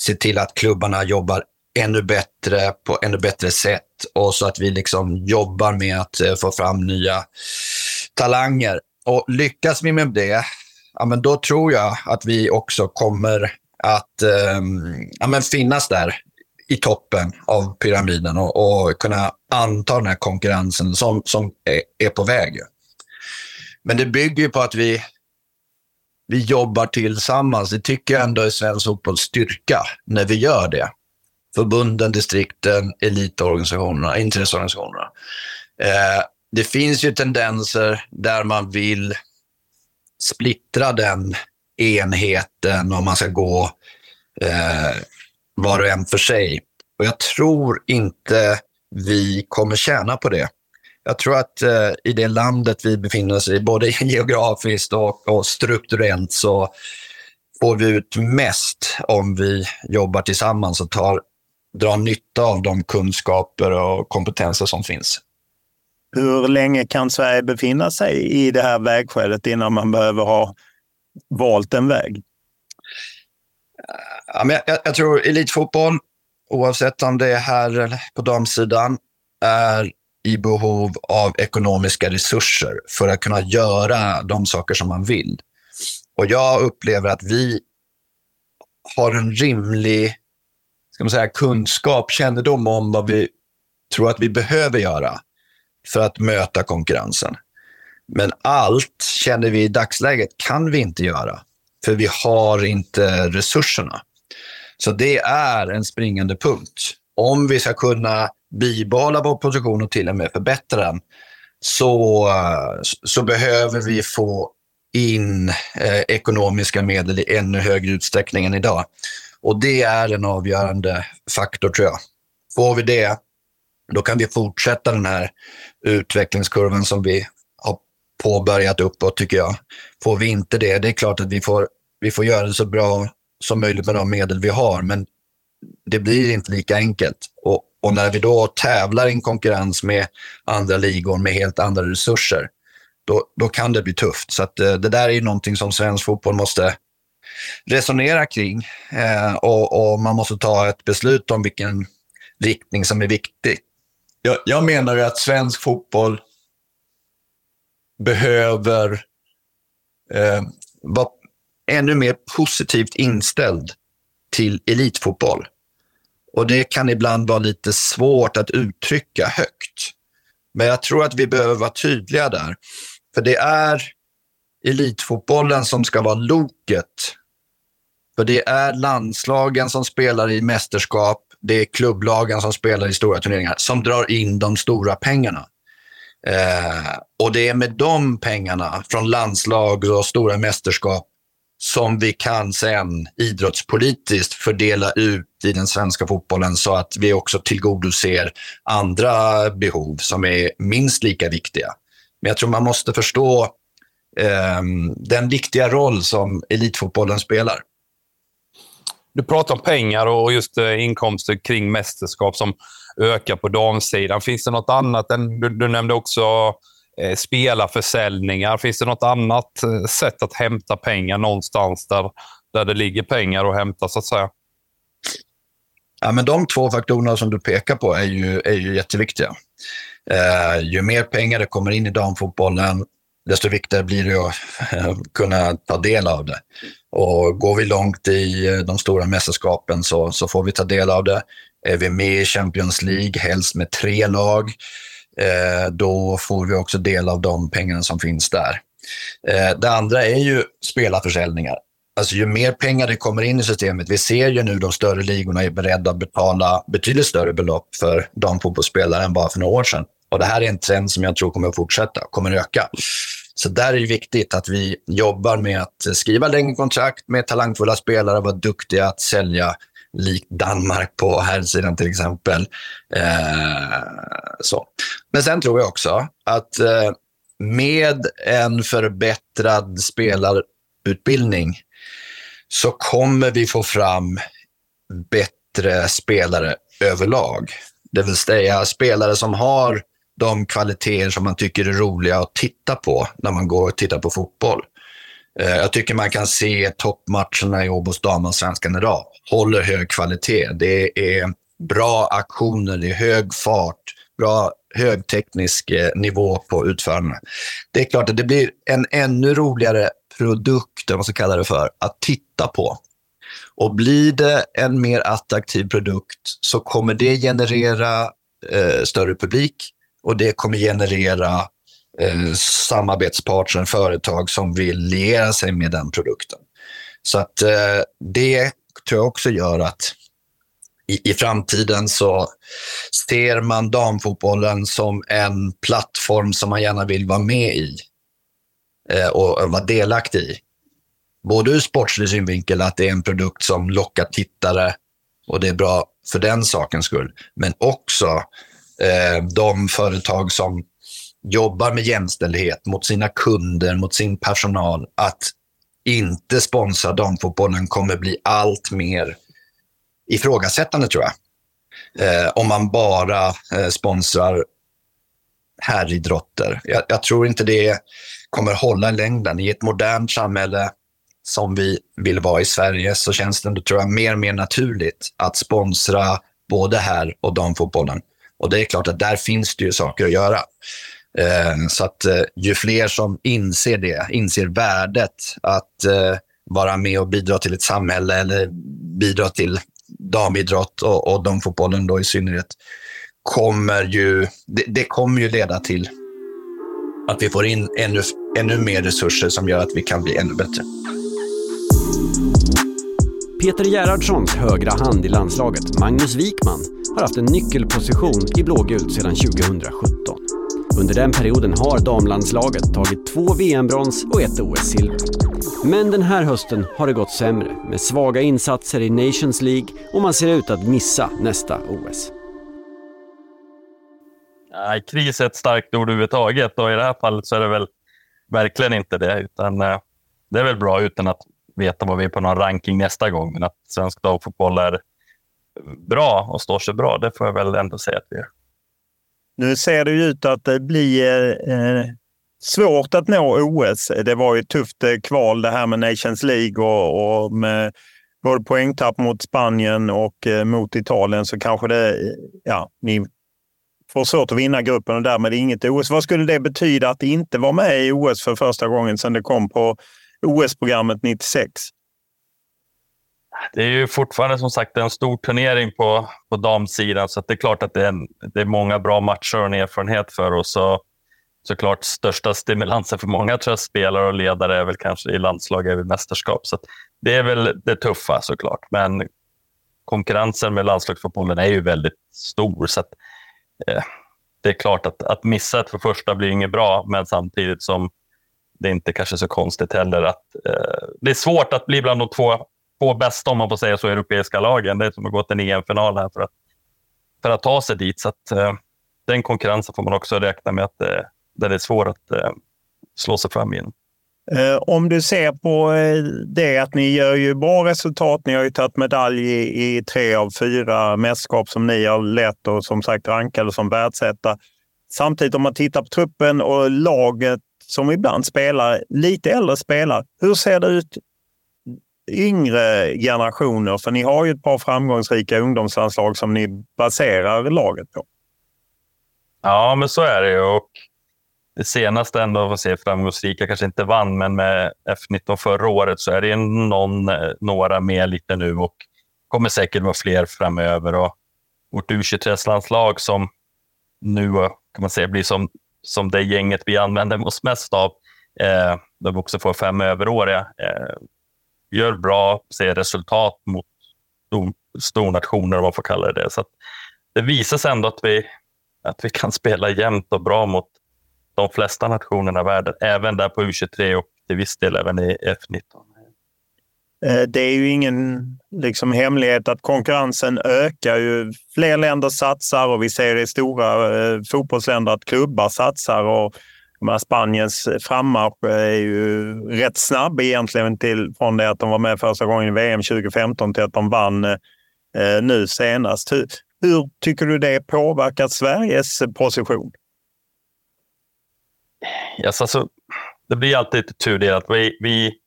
se till att klubbarna jobbar ännu bättre på ännu bättre sätt och så att vi liksom jobbar med att eh, få fram nya talanger. Och lyckas vi med det, ja, men då tror jag att vi också kommer att eh, ja, men finnas där i toppen av pyramiden och, och kunna anta den här konkurrensen som, som är, är på väg. Men det bygger ju på att vi, vi jobbar tillsammans. Det tycker jag ändå är svensk fotbolls styrka när vi gör det. Förbunden, distrikten, elitorganisationerna, intresseorganisationerna. Eh, det finns ju tendenser där man vill splittra den enheten om man ska gå eh, var och en för sig. Och jag tror inte vi kommer tjäna på det. Jag tror att eh, i det landet vi befinner oss i, både geografiskt och, och strukturellt, så får vi ut mest om vi jobbar tillsammans och tar, drar nytta av de kunskaper och kompetenser som finns.
Hur länge kan Sverige befinna sig i det här vägskälet innan man behöver ha valt en väg?
Ja, men jag, jag tror elitfotboll, oavsett om det är här eller på damsidan, är i behov av ekonomiska resurser för att kunna göra de saker som man vill. Och jag upplever att vi har en rimlig ska man säga, kunskap, kännedom om vad vi tror att vi behöver göra för att möta konkurrensen. Men allt känner vi i dagsläget kan vi inte göra, för vi har inte resurserna. Så det är en springande punkt. Om vi ska kunna bibehålla vår position och till och med förbättra den, så, så behöver vi få in eh, ekonomiska medel i ännu högre utsträckning än idag. Och det är en avgörande faktor, tror jag. Får vi det, då kan vi fortsätta den här utvecklingskurvan som vi har påbörjat uppåt, tycker jag. Får vi inte det, det är klart att vi får, vi får göra det så bra som möjligt med de medel vi har, men det blir inte lika enkelt. Och, och när vi då tävlar i en konkurrens med andra ligor med helt andra resurser, då, då kan det bli tufft. Så att, eh, det där är ju någonting som svensk fotboll måste resonera kring. Eh, och, och, man måste ta ett beslut om vilken riktning som är viktig. Jag, jag menar ju att svensk fotboll behöver eh, vara ännu mer positivt inställd till elitfotboll. Och det kan ibland vara lite svårt att uttrycka högt. Men jag tror att vi behöver vara tydliga där. För det är elitfotbollen som ska vara loket. För det är landslagen som spelar i mästerskap, det är klubblagen som spelar i stora turneringar som drar in de stora pengarna. Eh, och det är med de pengarna från landslag och stora mästerskap som vi kan sen idrottspolitiskt fördela ut i den svenska fotbollen så att vi också tillgodoser andra behov som är minst lika viktiga. Men jag tror man måste förstå eh, den viktiga roll som elitfotbollen spelar.
Du pratar om pengar och just eh, inkomster kring mästerskap som öka på damsidan. Finns det något annat? Än, du, du nämnde också eh, spelarförsäljningar. Finns det något annat eh, sätt att hämta pengar någonstans där, där det ligger pengar att hämta, så att säga?
Ja, men de två faktorerna som du pekar på är ju, är ju jätteviktiga. Eh, ju mer pengar det kommer in i damfotbollen, desto viktigare blir det att eh, kunna ta del av det. Och går vi långt i eh, de stora mästerskapen så, så får vi ta del av det. Är vi med i Champions League, helst med tre lag, eh, då får vi också del av de pengarna som finns där. Eh, det andra är ju spelarförsäljningar. Alltså ju mer pengar det kommer in i systemet, vi ser ju nu de större ligorna är beredda att betala betydligt större belopp för damfotbollsspelare än bara för några år sedan. Och det här är en trend som jag tror kommer att fortsätta, kommer att öka. Så där är det viktigt att vi jobbar med att skriva längre kontrakt med talangfulla spelare, vara duktiga att sälja, likt Danmark på här sidan till exempel. Eh, så. Men sen tror jag också att eh, med en förbättrad spelarutbildning så kommer vi få fram bättre spelare överlag. Det vill säga spelare som har de kvaliteter som man tycker är roliga att titta på när man går och tittar på fotboll. Eh, jag tycker man kan se toppmatcherna i Åbos damallsvenskan idag. Håller hög kvalitet. Det är bra aktioner, det är hög fart, bra högteknisk eh, nivå på utförarna. Det är klart att det blir en ännu roligare produkt, vad man ska kalla det för, att titta på. Och blir det en mer attraktiv produkt så kommer det generera eh, större publik och det kommer generera eh, samarbetspartner, företag som vill liera sig med den produkten. Så att eh, det tror jag också gör att i, i framtiden så ser man damfotbollen som en plattform som man gärna vill vara med i eh, och vara delaktig i. Både ur sportslig synvinkel, att det är en produkt som lockar tittare och det är bra för den sakens skull. Men också eh, de företag som jobbar med jämställdhet mot sina kunder, mot sin personal, att inte sponsra damfotbollen kommer bli allt mer ifrågasättande tror jag. Eh, om man bara eh, sponsrar herridrotter. Jag, jag tror inte det kommer hålla i längden. I ett modernt samhälle som vi vill vara i Sverige så känns det, tror jag, mer och mer naturligt att sponsra både här och damfotbollen. Och det är klart att där finns det ju saker att göra. Eh, så att eh, ju fler som inser det, inser värdet att eh, vara med och bidra till ett samhälle eller bidra till damidrott och, och damfotbollen då i synnerhet, kommer ju, det, det, kommer ju leda till att vi får in ännu, ännu mer resurser som gör att vi kan bli ännu bättre.
Peter Gerhardssons högra hand i landslaget, Magnus Wikman, har haft en nyckelposition i blågult sedan 2017. Under den perioden har damlandslaget tagit två VM-brons och ett OS-silver. Men den här hösten har det gått sämre med svaga insatser i Nations League och man ser ut att missa nästa OS.
Nej, kris är ett starkt ord överhuvudtaget och i det här fallet så är det väl verkligen inte det. Utan, eh, det är väl bra utan att veta vad vi är på någon ranking nästa gång. Men att svensk damfotboll är bra och står sig bra, det får jag väl ändå säga att vi är.
Nu ser det ut att det blir eh, svårt att nå OS. Det var ju ett tufft eh, kval det här med Nations League och, och med både poängtapp mot Spanien och eh, mot Italien så kanske det, ja, ni får svårt att vinna gruppen och därmed inget OS. Vad skulle det betyda att inte vara med i OS för första gången sedan det kom på OS-programmet 96?
Det är ju fortfarande som sagt en stor turnering på, på damsidan, så det är klart att det är, en, det är många bra matcher och en erfarenhet för oss. Och såklart största stimulansen för många tror jag, spelare och ledare är väl kanske i landslag är mästerskap. Så det är väl det tuffa såklart. Men konkurrensen med landslagsfotbollen är ju väldigt stor. Så att, eh, det är klart att, att missa ett för första blir inget bra, men samtidigt som det är inte kanske så konstigt heller att eh, det är svårt att bli bland de två, två bästa, om man får säga så, europeiska lagen. Det är som att gå till en EM-final här för att, för att ta sig dit. Så att, eh, den konkurrensen får man också räkna med att eh, den är svår att eh, slå sig fram in.
Eh, om du ser på eh, det att ni gör ju bra resultat. Ni har ju tagit medalj i, i tre av fyra mästerskap som ni har lett och som sagt rankade som världsetta. Samtidigt om man tittar på truppen och laget som ibland spelar, lite äldre spelare. Hur ser det ut yngre generationer? För ni har ju ett par framgångsrika ungdomslandslag som ni baserar laget på.
Ja, men så är det ju. Och det senaste ändå, vad säger framgångsrika, kanske inte vann, men med F19 förra året så är det någon, eh, några med lite nu och kommer säkert vara fler framöver. Och vårt U23-landslag som nu kan man säga blir som som det gänget vi använder oss mest av, eh, där vi också får fem överåriga, eh, gör bra, ser resultat mot stornationer, om man får kalla det det. Så det visar sig ändå att vi, att vi kan spela jämnt och bra mot de flesta nationerna i världen, även där på U23 och till viss del även i F19.
Eh, det är ju ingen liksom, hemlighet att konkurrensen ökar. Ju fler länder satsar och vi ser i stora eh, fotbollsländer att klubbar satsar. Och, Spaniens eh, frammarsch eh, är ju rätt snabb egentligen till, från det att de var med första gången i VM 2015 till att de vann eh, eh, nu senast. Hur, hur tycker du det påverkar Sveriges position?
Yes, alltså, det blir alltid lite tudelat. Vi, vi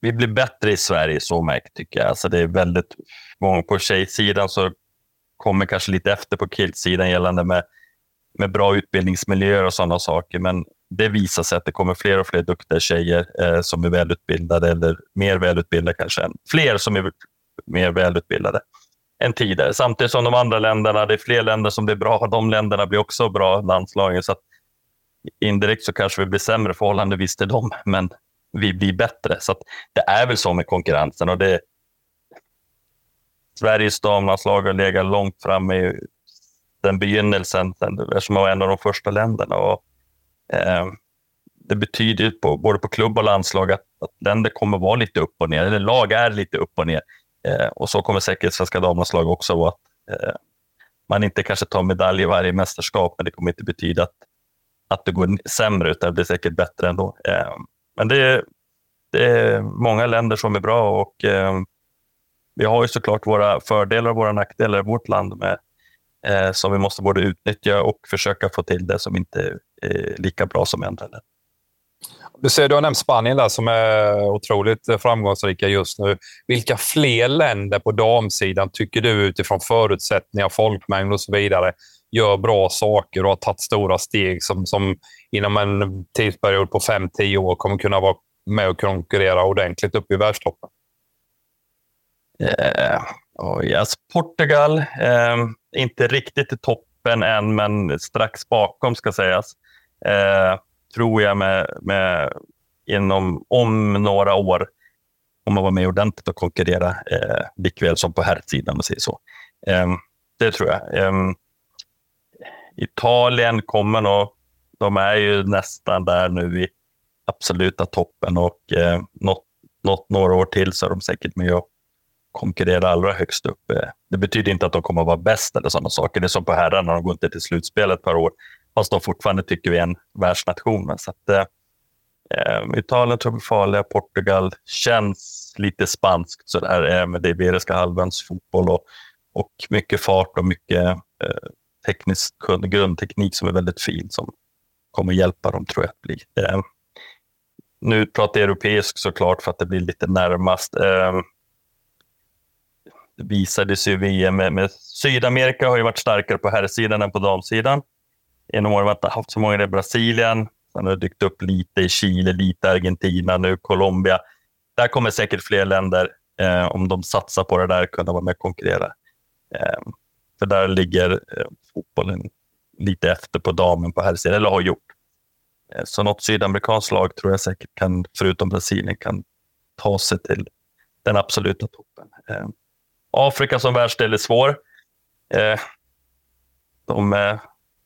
vi blir bättre i Sverige så märkt tycker jag. Alltså det är väldigt många på tjejsidan så kommer kanske lite efter på killsidan gällande med, med bra utbildningsmiljöer och sådana saker. Men det visar sig att det kommer fler och fler duktiga tjejer eh, som är välutbildade eller mer välutbildade kanske. Än, fler som är mer välutbildade än tidigare. Samtidigt som de andra länderna, det är fler länder som blir bra. De länderna blir också bra, landslagen. Så
indirekt så kanske vi blir sämre förhållandevis till dem, men vi blir bättre. Så det är väl så med konkurrensen. Och det, Sveriges damlandslag har legat långt fram i den begynnelsen, eftersom man var en av de första länderna. Och, eh, det betyder på, både på klubb och landslag att, att länder kommer vara lite upp och ner, eller lag är lite upp och ner. Eh, och så kommer säkert svenska damlandslag också vara. Att, eh, man inte kanske tar medalj i varje mästerskap, men det kommer inte betyda att, att det går sämre, utan det blir säkert bättre ändå. Eh, men det är, det är många länder som är bra och eh, vi har ju såklart våra fördelar och våra nackdelar i vårt land med, eh, som vi måste både utnyttja och försöka få till det som inte är lika bra som andra länder. Du, ser, du har nämnt Spanien där som är otroligt framgångsrika just nu. Vilka fler länder på damsidan tycker du utifrån förutsättningar, folkmängd och så vidare gör bra saker och har tagit stora steg som, som inom en tidsperiod på 5-10 år kommer kunna vara med och konkurrera ordentligt upp i världstoppen?
Eh, oh yes. Portugal, eh, inte riktigt i toppen än, men strax bakom ska sägas. Eh, tror jag med, med inom, om några år kommer vara med ordentligt och konkurrera, eh, likväl som på herrsidan om man säger så. Eh, det tror jag. Eh, Italien kommer nog, de är ju nästan där nu i absoluta toppen och eh, något, något, några år till så är de säkert med och konkurrera allra högst upp. Eh, det betyder inte att de kommer att vara bäst eller sådana saker. Det är som på herrarna, de går inte till slutspel ett par år, fast de fortfarande tycker vi är en världsnation. Så att, eh, eh Italien tror jag farliga, Portugal känns lite spanskt sådär, eh, med det Iberiska halvöns fotboll och, och mycket fart och mycket eh, teknisk grundteknik som är väldigt fin som kommer hjälpa dem tror jag att bli. Eh, nu pratar jag europeisk såklart för att det blir lite närmast. Eh, det visade sig VM med, med, Sydamerika har ju varit starkare på herrsidan än på damsidan. Genom åren har inte haft så många i Brasilien. Sen har det dykt upp lite i Chile, lite Argentina, nu Colombia. Där kommer säkert fler länder, eh, om de satsar på det där, kunna vara med och konkurrera. Eh, för där ligger eh, fotbollen lite efter på damen på herrsidan, eller har gjort. Eh, så något sydamerikanskt lag tror jag säkert kan, förutom Brasilien, kan ta sig till den absoluta toppen. Eh, Afrika som världsdel är svår. Eh, de är,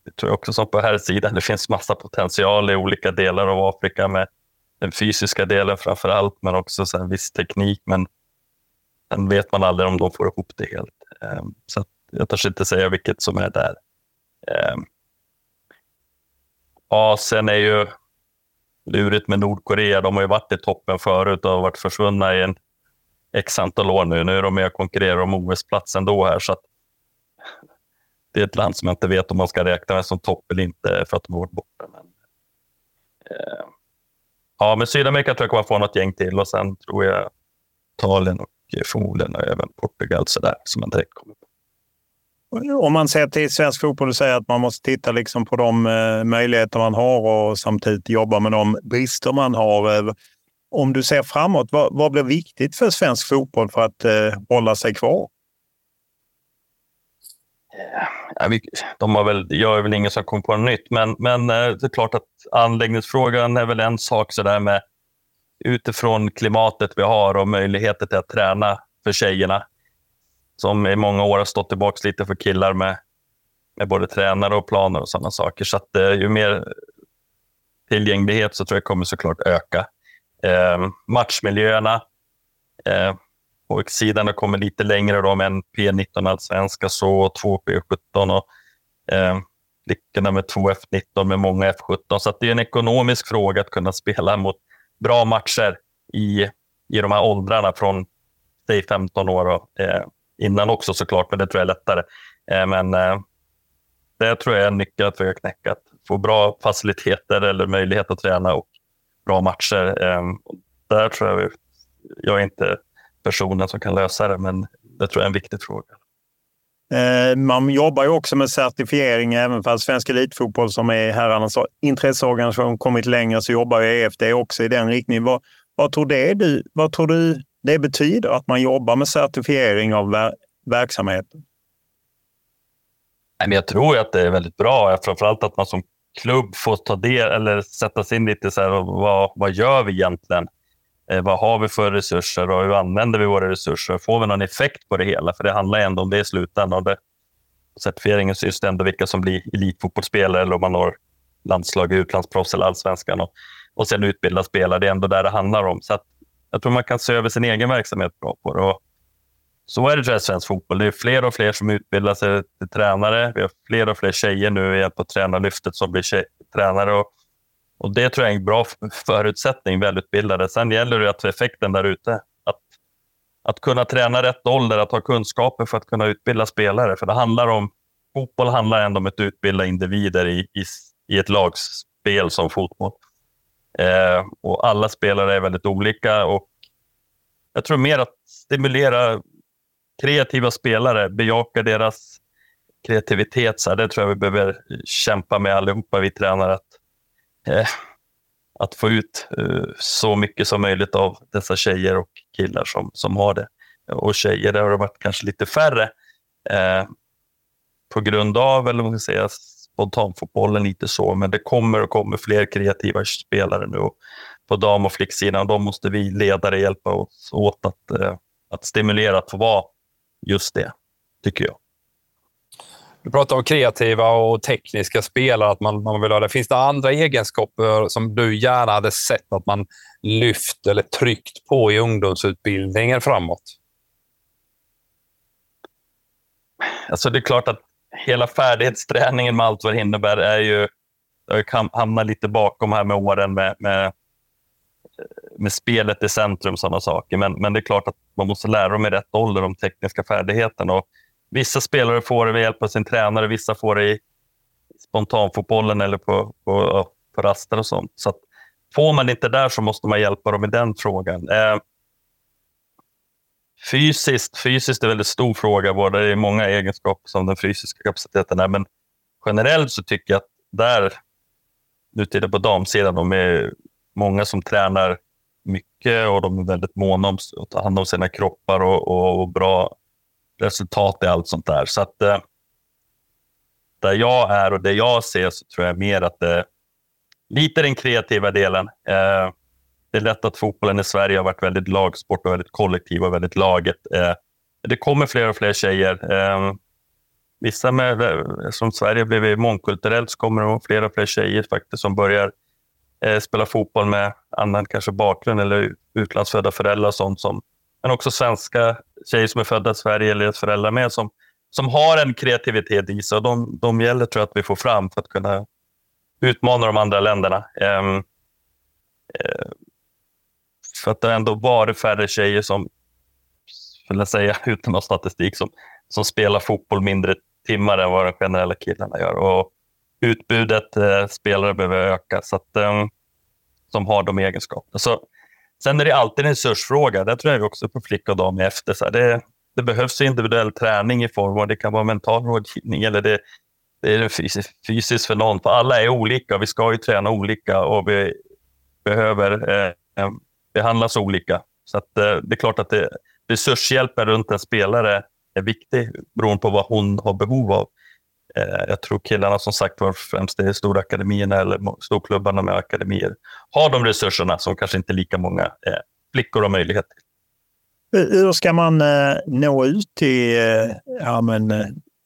det tror jag också som på här sidan, det finns massa potential i olika delar av Afrika med den fysiska delen framför allt, men också så en viss teknik. Men sen vet man aldrig om de får ihop det helt. Eh, så jag törs inte säga vilket som är där. Eh, Asien är ju lurigt med Nordkorea. De har ju varit i toppen förut och varit försvunna i en x antal år nu. Nu är de med och konkurrerar om OS-plats ändå här. Så att det är ett land som jag inte vet om man ska räkna med som topp eller inte för att de har varit borta. Men, eh, ja, men Sydamerika tror jag kommer få något gäng till och sen tror jag Italien och förmodligen även Portugal så där, som man direkt kommer på.
Om man ser till svensk fotboll och säger att man måste titta liksom på de eh, möjligheter man har och samtidigt jobba med de brister man har. Eh, om du ser framåt, vad, vad blir viktigt för svensk fotboll för att eh, hålla sig kvar?
Eh, ja, vi, de har väl, jag är väl ingen som kommer på något nytt, men, men eh, det är klart att anläggningsfrågan är väl en sak så där med utifrån klimatet vi har och möjligheter till att träna för tjejerna som i många år har stått tillbaka lite för killar med, med både tränare och planer och sådana saker. Så att, eh, ju mer tillgänglighet så tror jag kommer såklart öka. Eh, matchmiljöerna. Eh, sidan har kommit lite längre då med en P19 allsvenska, så två P17 och eh, flickorna med två F19 med många F17. Så det är en ekonomisk fråga att kunna spela mot bra matcher i, i de här åldrarna från säg 15 år och eh, innan också såklart, men det tror jag är lättare. Eh, men eh, det tror jag är en nyckel att försöka knäcka. Att få bra faciliteter eller möjlighet att träna och bra matcher. Ehm, där tror jag, jag är inte personen som kan lösa det, men det tror jag är en viktig fråga.
Eh, man jobbar ju också med certifiering, även för Svensk Elitfotboll som är herrarnas intresseorganisation kommit längre så jobbar ju EFD också i den riktningen. Vad, vad, tror, det du, vad tror du det betyder att man jobbar med certifiering av ver verksamheten?
Jag tror att det är väldigt bra, framförallt att man som
klubb få ta del eller sätta sig in lite så här, vad, vad gör vi egentligen? Eh, vad har vi för resurser och hur använder vi våra resurser? Får vi någon effekt på det hela? För det handlar ändå om det i slutändan. Det, certifieringen syns det ändå vilka som blir elitfotbollsspelare eller om man når landslag, utlandsproffs eller allsvenskan. Och, och sen utbilda spelare. Det är ändå där det handlar om. Så att, jag tror man kan se över sin egen verksamhet bra på det. Och så är det i svensk fotboll. Det är fler och fler som utbildar sig till tränare. Vi har fler och fler tjejer nu på tränarlyftet som blir tjej, tränare. Och, och det tror jag är en bra förutsättning, välutbildade. Sen gäller det att få effekten där ute. Att, att kunna träna rätt ålder, att ha kunskaper för att kunna utbilda spelare. För det handlar om, fotboll handlar ändå om att utbilda individer i, i, i ett lagspel som fotboll. Eh, och alla spelare är väldigt olika och jag tror mer att stimulera kreativa spelare, bejaka deras kreativitet. Så här, det tror jag vi behöver kämpa med allihopa, vi tränare. Att, eh, att få ut eh, så mycket som möjligt av dessa tjejer och killar som, som har det. Och tjejer, där har det varit kanske lite färre eh, på grund av, eller vad man ska säga, spontanfotbollen lite så, men det kommer och kommer fler kreativa spelare nu på dam och flicksidan. De måste vi ledare hjälpa oss åt att, eh, att stimulera att få vara just det, tycker jag. Du pratar om kreativa och tekniska spelare, att man, man vill ha det. Finns det andra egenskaper som du gärna hade sett att man lyft eller tryckt på i ungdomsutbildningen framåt? Alltså det är klart att hela färdighetsträningen med allt vad det innebär är ju, jag hamnar lite bakom här med åren med, med, med spelet i centrum sådana saker. Men, men det är klart att man måste lära dem i rätt ålder de tekniska färdigheterna. Och vissa spelare får det med hjälp av sin tränare, vissa får det i spontanfotbollen eller på, på, på raster och sånt. Så att, får man inte där så måste man hjälpa dem i den frågan. Eh, Fysiskt, fysiskt är en väldigt stor fråga. Både det är många egenskaper som den fysiska kapaciteten är, men generellt så tycker jag att där, nu tittar på damsidan, de är många som tränar mycket och de är väldigt måna om att ta hand om sina kroppar och, och, och bra resultat i allt sånt där. Så att eh, där jag är och det jag ser så tror jag mer att det är lite den kreativa delen. Eh, det är lätt att fotbollen i Sverige har varit väldigt lagsport och väldigt kollektiv och väldigt laget. Eh, det kommer fler och fler tjejer. Eh, vissa med, som Sverige blivit mångkulturellt så kommer det fler och fler tjejer faktiskt som börjar eh, spela fotboll med annan kanske bakgrund eller utlandsfödda föräldrar och sånt. Som, men också svenska tjejer som är födda i Sverige eller deras föräldrar med som, som har en kreativitet i sig. de, de gäller tror jag att vi får fram för att kunna utmana de andra länderna. Um, för att det har ändå varit färre tjejer som, vill jag säga utan någon statistik, som, som spelar fotboll mindre timmar än vad de generella killarna gör. Och utbudet eh, spelare behöver öka, så att, eh, som har de egenskaperna. Så, sen är det alltid en resursfråga. Där tror jag vi också på flicka och dam efter. Så det, det behövs individuell träning i form av det kan vara mental rådgivning eller det, det är fysiskt, fysisk för någon. För alla är olika. Vi ska ju träna olika och vi behöver eh, eh, behandlas olika. Så att, eh, det är klart att det, resurshjälpen runt en spelare är viktig beroende på vad hon har behov av. Eh, jag tror killarna som sagt var främst i stora akademierna eller storklubbarna med akademier har de resurserna som kanske inte lika många eh, flickor har möjlighet till.
Hur ska man nå ut till ja, men,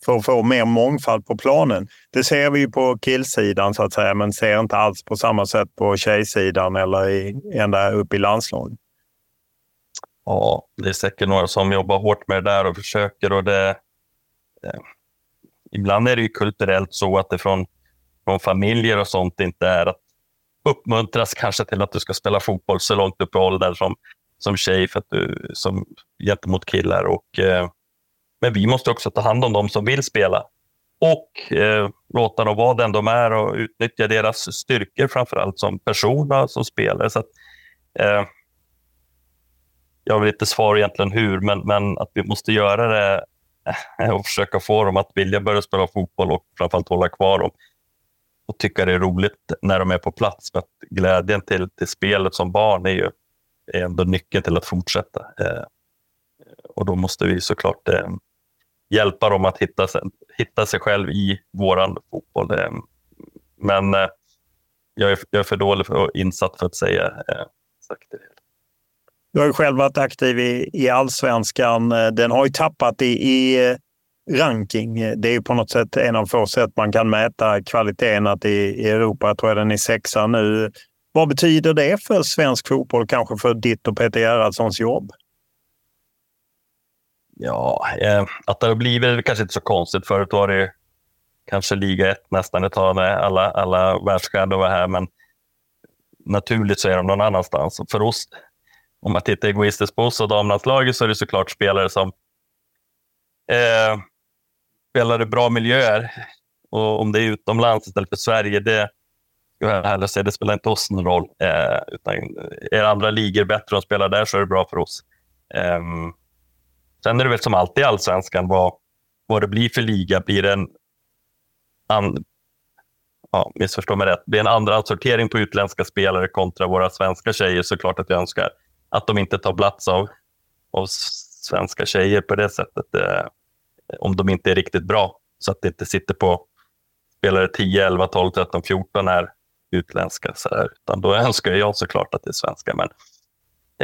för att få mer mångfald på planen. Det ser vi ju på killsidan så att säga, men ser inte alls på samma sätt på tjejsidan eller i, ända upp i landslaget.
Ja, det är säkert några som jobbar hårt med det där och försöker. Och det, eh, ibland är det ju kulturellt så att det från, från familjer och sånt inte är att uppmuntras kanske till att du ska spela fotboll så långt upp i åldern som, som tjej för att du, som, gentemot killar. Och, eh, men vi måste också ta hand om de som vill spela och eh, låta dem vara den de är och utnyttja deras styrkor framför allt som personer, som spelare. Så att, eh, jag vill inte svara egentligen hur, men, men att vi måste göra det och försöka få dem att vilja börja spela fotboll och framförallt hålla kvar dem och tycka det är roligt när de är på plats. För att glädjen till, till spelet som barn är ju är ändå nyckeln till att fortsätta. Eh, och då måste vi såklart eh, hjälpa dem att hitta, hitta sig själv i våran fotboll. Eh, men eh, jag, är, jag är för dålig för, och insatt för att säga eh, exakt det.
Du har ju själv varit aktiv i, i allsvenskan. Den har ju tappat i, i eh, ranking. Det är ju på något sätt en av få sätt man kan mäta kvaliteten. Att i, i Europa tror jag den är sexa nu. Vad betyder det för svensk fotboll, kanske för ditt och Peter Gerhardssons jobb?
Ja, eh, att det har blivit kanske inte så konstigt. Förut var det kanske liga ett nästan ett tag när alla, alla världsstjärnor var här, men naturligt så är de någon annanstans. För oss, om man tittar egoistiskt på oss och damlandslaget så är det såklart spelare som eh, spelar i bra miljöer. Och om det är utomlands istället för Sverige, det, jag säga, det spelar inte oss någon roll. Eh, utan är andra ligor bättre och spelar där så är det bra för oss. Eh, sen är det väl som alltid i allsvenskan, vad, vad det blir för liga. Blir det en an, ja, missförstå mig rätt, blir en andra sortering på utländska spelare kontra våra svenska tjejer så klart att jag önskar att de inte tar plats av, av svenska tjejer på det sättet. Eh, om de inte är riktigt bra. Så att det inte sitter på spelare 10, 11, 12, 13, 14 är utländska. Så här, utan då önskar jag såklart att det är svenska. Men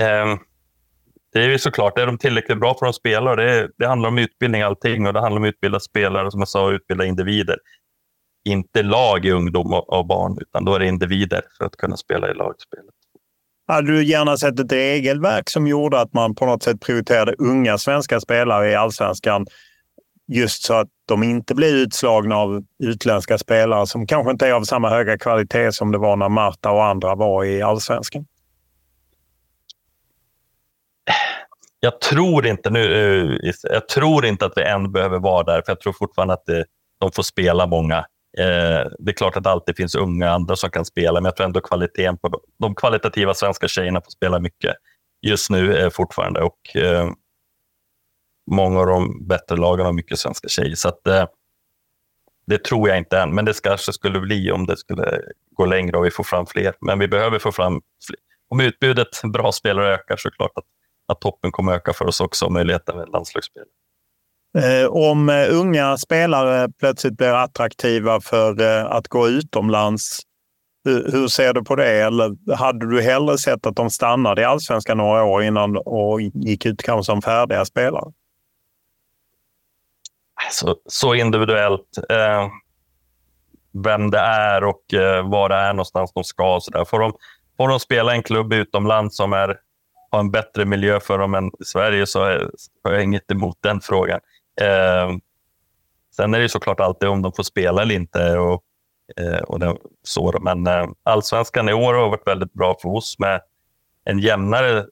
eh, det är ju såklart, är de tillräckligt bra för att spela? Det, det handlar om utbildning allting och det handlar om att utbilda spelare, som jag sa, utbilda individer. Inte lag i ungdom och, och barn, utan då är det individer för att kunna spela i lagspelet.
Hade du gärna sett ett regelverk som gjorde att man på något sätt prioriterade unga svenska spelare i allsvenskan just så att de inte blir utslagna av utländska spelare som kanske inte är av samma höga kvalitet som det var när Marta och andra var i allsvenskan?
Jag tror inte nu, eh, jag tror inte att vi än behöver vara där, för jag tror fortfarande att det, de får spela många. Eh, det är klart att det alltid finns unga andra som kan spela, men jag tror ändå kvaliteten på de kvalitativa svenska tjejerna får spela mycket just nu eh, fortfarande. Och, eh, många av de bättre lagen har mycket svenska tjejer. Så att, eh, det tror jag inte än, men det kanske skulle bli om det skulle gå längre och vi får fram fler. Men vi behöver få fram fler. Om utbudet bra spelare ökar så är det klart att, att toppen kommer öka för oss också, möjligheten med landslagsspel.
Eh, om eh, unga spelare plötsligt blir attraktiva för eh, att gå utomlands, hur, ser du på det? Eller hade du hellre sett att de stannade i allsvenskan några år innan och gick ut kanske som färdiga spelare?
så, så individuellt. Eh, vem det är och eh, var det är någonstans de ska. Så där. Får, de, får de spela en klubb utomlands som är, har en bättre miljö för dem än i Sverige så är, har jag inget emot den frågan. Eh, sen är det såklart alltid om de får spela eller inte. Och, eh, och det, så, men eh, allsvenskan i år har varit väldigt bra för oss med en jämnare eh,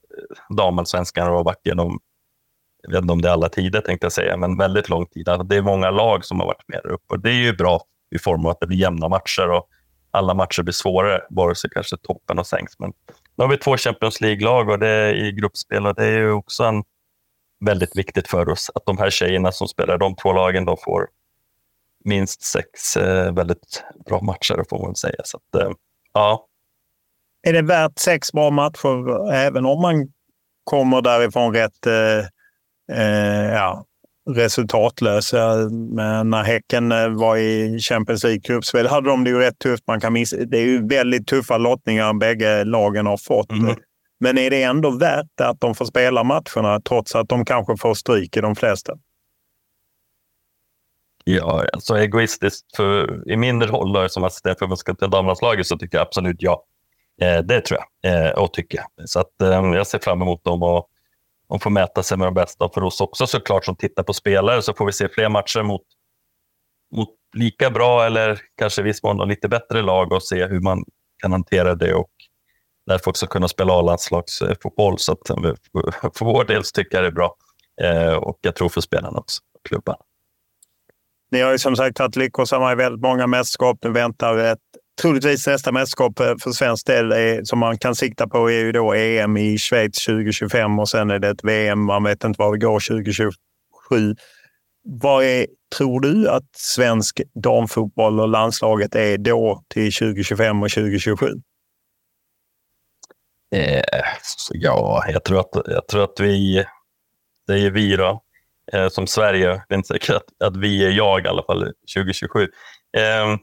damallsvenskan har varit genom jag vet inte om det är alla tider tänkte jag säga, men väldigt lång tid. Alltså, det är många lag som har varit med upp och det är ju bra i form av att det blir jämna matcher och alla matcher blir svårare, vare sig kanske toppen och sänks. Men nu har vi två Champions League-lag och det är i gruppspel och det är ju också en, väldigt viktigt för oss att de här tjejerna som spelar de två lagen, de får minst sex eh, väldigt bra matcher, får man säga. Så att, eh, ja.
Är det värt sex bra matcher även om man kommer därifrån rätt eh eh, ja, resultatlösa. Men när Häcken var i Champions League-gruppspel hade de det ju rätt tufft. Man kan missa, det är ju väldigt tuffa lottningar bägge lagen har fått. Mm. Men är det ändå värt att de får spela matcherna trots att de kanske får stryk i de flesta?
Ja, alltså egoistiskt för, i min roll som assistent för till damlandslaget så tycker jag absolut ja. Eh, det tror jag eh, och tycker. Så att, eh, jag ser fram emot dem och de får mäta sig med de bästa. För oss också såklart som tittar på spelare så får vi se fler matcher mot, mot lika bra eller kanske i viss mån lite bättre lag och se hur man kan hantera det och därför också kunna spela A-landslagsfotboll. Så att eh, för vår del så tycker jag det är bra eh, och jag tror för spelarna också, klubban.
Ni har ju som sagt varit lyckosamma i väldigt många mästerskap. Nu väntar ett troligtvis nästa mästerskap eh, för svensk del är, som man kan sikta på är ju då EM i Schweiz 2025 och sen är det ett VM. Man vet inte var vi går 2027. Vad är, tror du att svensk damfotboll och landslaget är då till 2025 och 2027?
Eh, ja, jag tror, att, jag tror att vi, det är vi då, eh, som Sverige, det är inte säkert att, att vi är jag i alla fall 2027. Eh,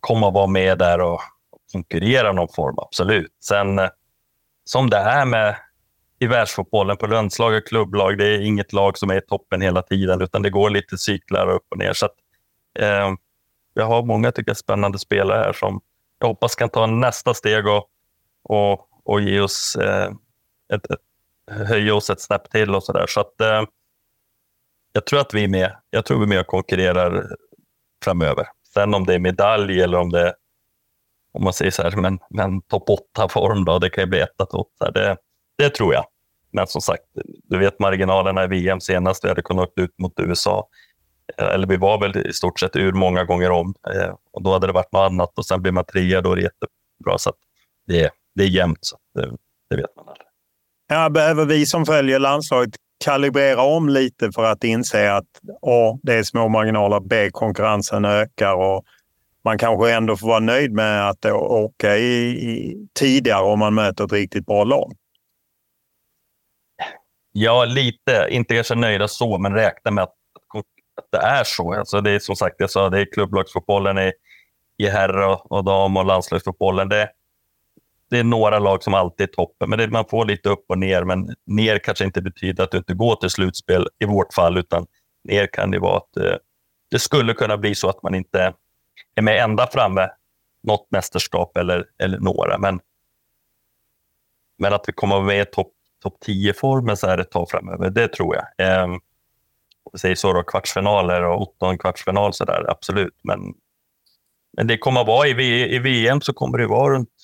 kommer att vara med där och konkurrera någon form, absolut. Sen eh, som det är med i världsfotbollen på landslag och klubblag, det är inget lag som är i toppen hela tiden, utan det går lite cyklar upp och ner. Så att, eh, jag har många tycker jag, spännande spelare här som jag hoppas kan ta nästa steg och, och, och ge oss eh, ett, höja oss ett snäpp till och sådär. Så att eh, jag tror att vi är med. Jag tror vi är med och konkurrerar framöver. Sen om det är medalj eller om det är, om man säger så här, men, men topp 8-form då, det kan ju bli 1 till 8. Det, det tror jag. Men som sagt, du vet marginalerna i VM senast, vi hade kunnat åka ut mot USA. Eh, eller vi var väl i stort sett ur många gånger om. Eh, och då hade det varit något annat och sen blir man trea, då är det jättebra. Så det, det är jämnt, så det, det vet man aldrig.
Ja, behöver vi som följer landslaget kalibrera om lite för att inse att A. Det är små marginaler. B. Konkurrensen ökar och man kanske ändå får vara nöjd med att åka i, i, tidigare om man möter ett riktigt bra lag.
Ja, lite. Inte kanske nöjda så, men räkna med att, att det är så. Alltså det är som sagt, jag sa, det är klubblagsfotbollen i, i herr och, och dam och landslagsfotbollen. Det, det är några lag som alltid är toppen, men det, man får lite upp och ner. Men ner kanske inte betyder att du inte går till slutspel i vårt fall, utan ner kan det vara att eh, det skulle kunna bli så att man inte är med ända framme något mästerskap eller, eller några. Men, men att vi kommer med i topp top 10-formen så här ett tag framöver, det tror jag. Eh, vi säger så då, kvartsfinaler och åttonde kvartsfinal så där, absolut. Men, men det kommer att vara i, i VM så kommer det vara runt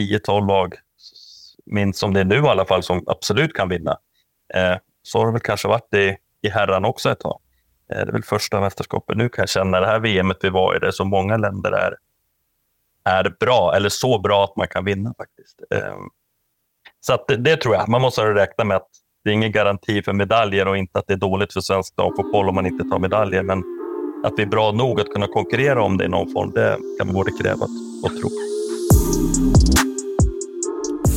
10-12 lag, minst som det är nu i alla fall, som absolut kan vinna. Eh, så har det väl kanske varit i, i herran också ett tag. Eh, det är väl första mästerskapet nu kan jag känna. Det här VMet vi var i, det så många länder är, är bra, eller så bra att man kan vinna faktiskt. Eh, så att det, det, tror jag. Man måste räkna med att det är ingen garanti för medaljer och inte att det är dåligt för svensk damfotboll om man inte tar medaljer. Men att vi är bra nog att kunna konkurrera om det i någon form, det kan man både kräva och tro.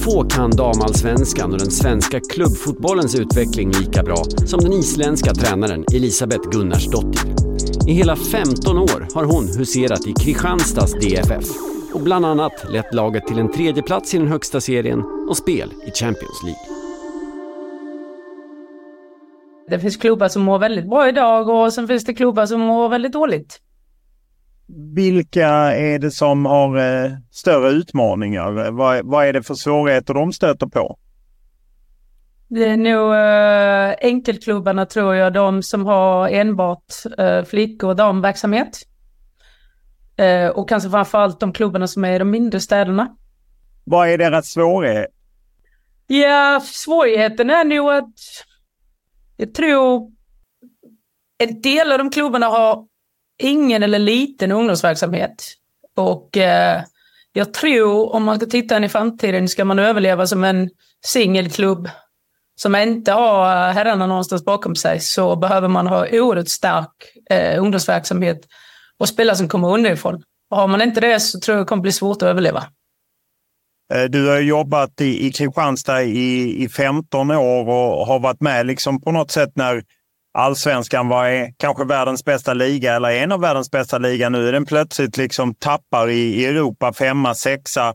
Få kan damallsvenskan och den svenska klubbfotbollens utveckling lika bra som den isländska tränaren Elisabeth Gunnarsdottir. I hela 15 år har hon huserat i Kristianstads DFF och bland annat lett laget till en tredjeplats i den högsta serien och spel i Champions League.
Det finns klubbar som mår väldigt bra idag och sen finns det klubbar som mår väldigt dåligt.
Vilka är det som har eh, större utmaningar? Vad, vad är det för svårigheter de stöter på?
Det är nog eh, enkelklubbarna tror jag, de som har enbart eh, flickor och damverksamhet. Eh, och kanske framförallt de klubbarna som är i de mindre städerna.
Vad är deras svårighet?
Ja, svårigheten är nog att jag tror en del av de klubbarna har ingen eller liten ungdomsverksamhet. Och eh, jag tror om man ska titta in i framtiden ska man överleva som en singelklubb som inte har herrarna någonstans bakom sig så behöver man ha oerhört stark eh, ungdomsverksamhet och spelare som kommer underifrån. Och har man inte det så tror jag det kommer bli svårt att överleva.
Eh, du har jobbat i, i Kristianstad i, i 15 år och har varit med liksom på något sätt när allsvenskan var kanske världens bästa liga eller en av världens bästa liga. Nu är den plötsligt liksom tappar i, Europa, femma, sexa.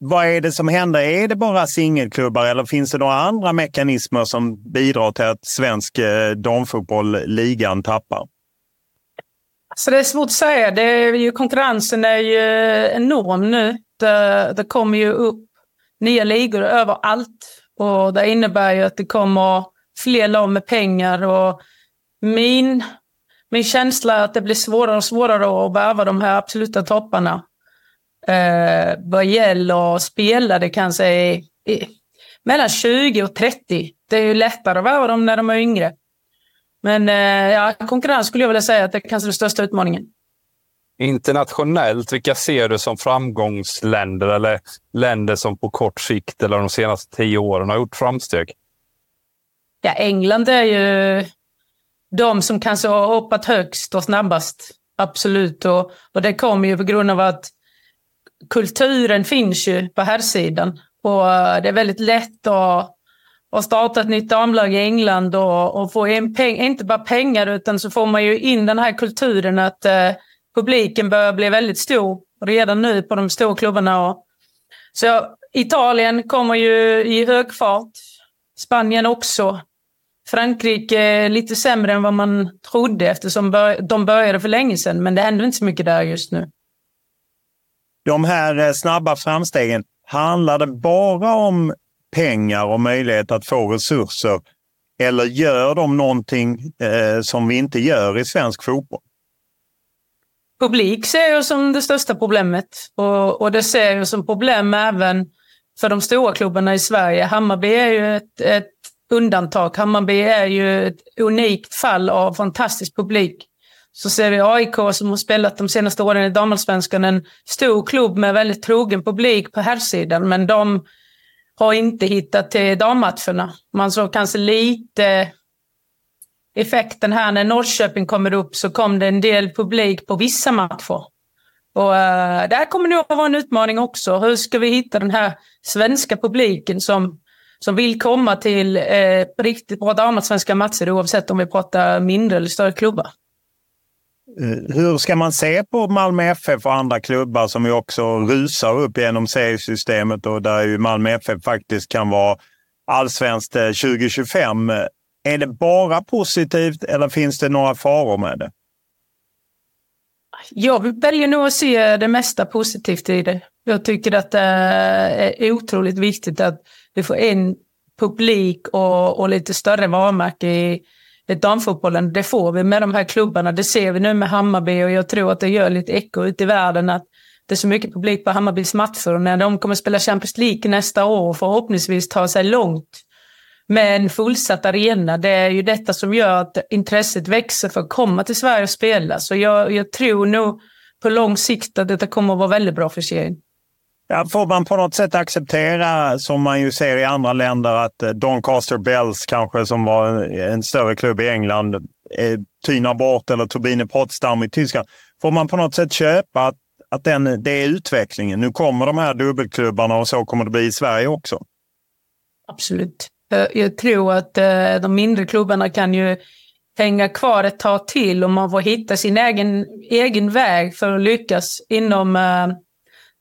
Vad är det som händer? Är det bara singelklubbar eller finns det några andra mekanismer som bidrar till att svensk eh, damfotboll, ligan, tappar?
Så det är svårt att säga. Det är ju, konkurrensen är ju eh, enorm nu. Det, det kommer ju upp nya ligor överallt. Och det innebär ju att det kommer fler lag med pengar. Och min, min känsla är att det blir svårare och svårare att värva de här absoluta topparna. Eh, vad gäller spelare kanske i, i, mellan 20 och 30. Det är ju lättare att värva dem när de är yngre. Men eh, ja, konkurrens skulle jag vilja säga att det är kanske den största utmaningen.
Internationellt, vilka ser du som framgångsländer eller länder som på kort sikt eller de senaste tio åren har gjort framsteg?
Ja, England är ju de som kanske har hoppat högst och snabbast. Absolut. Och, och det kommer ju på grund av att kulturen finns ju på här sidan. Och eh, det är väldigt lätt att att starta ett nytt damlag i England och, och få in peng, inte bara pengar utan så får man ju in den här kulturen att eh, publiken börjar bli väldigt stor redan nu på de stora klubbarna. Så Italien kommer ju i hög fart. Spanien också. Frankrike lite sämre än vad man trodde eftersom de började för länge sedan. Men det händer inte så mycket där just nu.
De här eh, snabba framstegen, handlar det bara om pengar och möjlighet att få resurser? Eller gör de någonting eh, som vi inte gör i svensk fotboll?
Publik ser jag som det största problemet. Och, och det ser jag som problem även för de stora klubbarna i Sverige. Hammarby är ju ett, ett undantag. Hammarby är ju ett unikt fall av fantastisk publik. Så ser vi AIK som har spelat de senaste åren i damallsvenskan, en stor klubb med väldigt trogen publik på herrsidan, men de har inte hittat till dammatcherna. Man såg kanske lite effekten här när Norrköping kommer upp så kom det en del publik på vissa matcher. Och uh, där kommer nog att vara en utmaning också. Hur ska vi hitta den här svenska publiken som, som vill komma till uh, riktigt bra damallsvenska matcher oavsett om vi pratar mindre eller större klubbar?
Eh, hur ska man se på Malmö FF och andra klubbar som ju också rusar upp genom seriesystemet och där ju Malmö FF faktiskt kan vara allsvenskt 2025. Är det bara positivt eller finns det några faror med det?
Jag väljer nog att se det mesta positivt i det. Jag tycker att det är otroligt viktigt att vi får in publik och, och lite större varumärke i, i damfotbollen. Det får vi med de här klubbarna. Det ser vi nu med Hammarby och jag tror att det gör lite eko ute i världen att det är så mycket publik på Hammarbys matcher. Och när de kommer spela Champions League nästa år och förhoppningsvis ta sig långt med en fullsatt arena. Det är ju detta som gör att intresset växer för att komma till Sverige och spela. Så jag, jag tror nog på lång sikt att detta kommer att vara väldigt bra för serien.
Ja, får man på något sätt acceptera, som man ju ser i andra länder, att eh, Doncaster Bells kanske, som var en större klubb i England, eh, tynar bort, eller Turbine Potsdam i Tyskland. Får man på något sätt köpa att, att den, det är utvecklingen? Nu kommer de här dubbelklubbarna och så kommer det bli i Sverige också.
Absolut. Eh, jag tror att de mindre klubbarna kan ju hänga kvar ett tag till och man får hitta sin egen, egen väg för att lyckas inom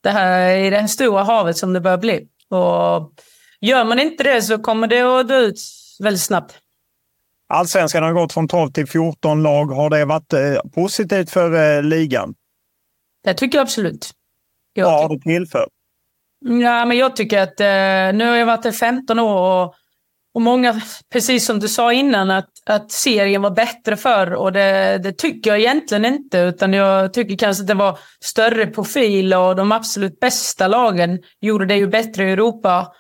det här, i det stora havet som det börjar bli. Och gör man inte det så kommer det att dö ut väldigt snabbt.
Allsvenskan har gått från 12 till 14 lag. Har det varit positivt för ligan?
Det tycker jag absolut.
Jag Vad har det tillfört?
Ja, men jag tycker att eh, nu har jag varit där 15 år och och många, precis som du sa innan, att, att serien var bättre förr och det, det, tycker jag egentligen inte. Utan jag tycker kanske att det var större profil och de absolut bästa lagen gjorde det ju bättre i Europa.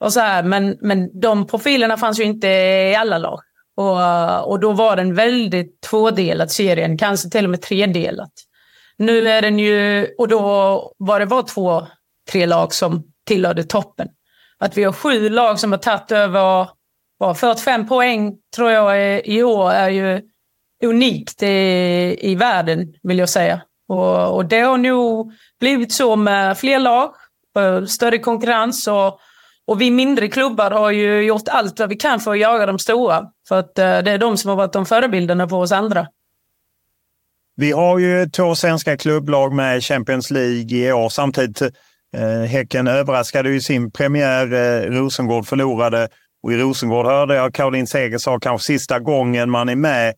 Och så här. Men, men de profilerna fanns ju inte i alla lag. Och, och då var den väldigt tvådelad serien, kanske till och med tredelat. Nu är den ju, och då var det var två, tre lag som tillhörde toppen. Att vi har sju lag som har tagit över 45 poäng tror jag i år är ju unikt i, i världen vill jag säga. Och, och det har nog blivit så med fler lag, eh, större konkurrens och, och vi mindre klubbar har ju gjort allt vad vi kan för att jaga de stora. För att eh, det är de som har varit de förebilderna för oss andra.
Vi har ju två svenska klubblag med Champions League i år. Samtidigt Eh, häcken överraskade i sin premiär. Eh, Rosengård förlorade och i Rosengård hörde jag Caroline Seger sa kanske sista gången man är med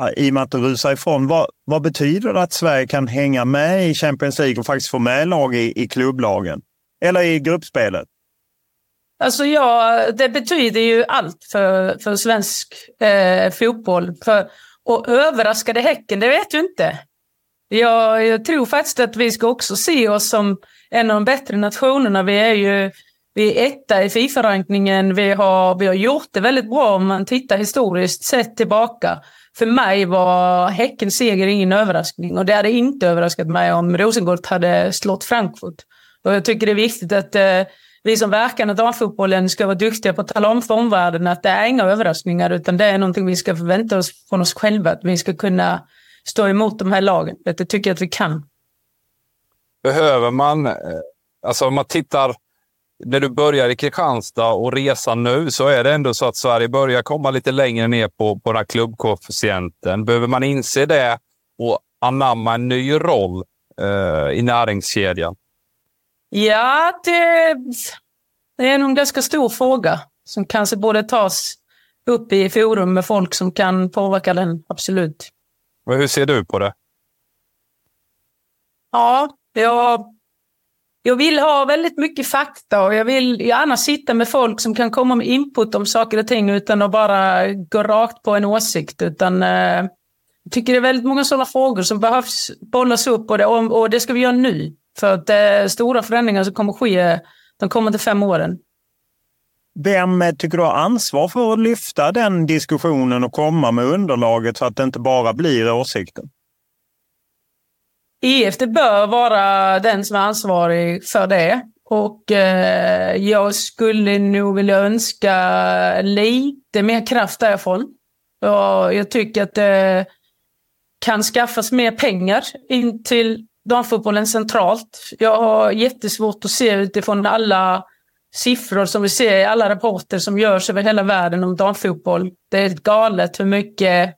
eh, i och med att det rusar ifrån. Vad, vad, betyder det att Sverige kan hänga med i Champions League och faktiskt få med lag i, i klubblagen? Eller i gruppspelet?
Alltså ja, det betyder ju allt för, för svensk eh, fotboll. För, och överraskade Häcken, det vet du inte. Jag, jag tror faktiskt att vi ska också se oss som en av de bättre nationerna. Vi är ju vi är etta i Fifa-rankningen. Vi har, vi har gjort det väldigt bra om man tittar historiskt sett tillbaka. För mig var Häckens seger ingen överraskning och det hade inte överraskat mig om Rosengård hade slått Frankfurt. Och jag tycker det är viktigt att eh, vi som verkar inom damfotbollen ska vara duktiga på att tala om för omvärlden att det är inga överraskningar utan det är någonting vi ska förvänta oss från oss själva. Att vi ska kunna stå emot de här lagen. Det tycker jag att vi kan.
Behöver man, eh, alltså om man tittar, när du börjar i Kristianstad och resan nu så är det ändå så att Sverige börjar komma lite längre ner på, på den här klubbkoefficienten. Behöver man inse det och anamma en ny roll eh, i näringskedjan?
Ja, det, det är nog en ganska stor fråga som kanske borde tas upp i forum med folk som kan påverka den, absolut.
Och hur ser du på det?
Ja, jag, jag vill ha väldigt mycket fakta och jag vill gärna sitta med folk som kan komma med input om saker och ting utan att bara gå rakt på en åsikt. Utan, eh, jag tycker det är väldigt många sådana frågor som behövs bollas upp och det, och, och det ska vi göra nu. För att det är stora förändringar som kommer ske de kommande fem åren.
Vem tycker du har ansvar för att lyfta den diskussionen och komma med underlaget så att det inte bara blir åsikten?
EF det bör vara den som är ansvarig för det. Och eh, jag skulle nog vilja önska lite mer kraft därifrån. Och jag tycker att det kan skaffas mer pengar in till damfotbollen centralt. Jag har jättesvårt att se utifrån alla siffror som vi ser i alla rapporter som görs över hela världen om damfotboll. Det är galet hur mycket,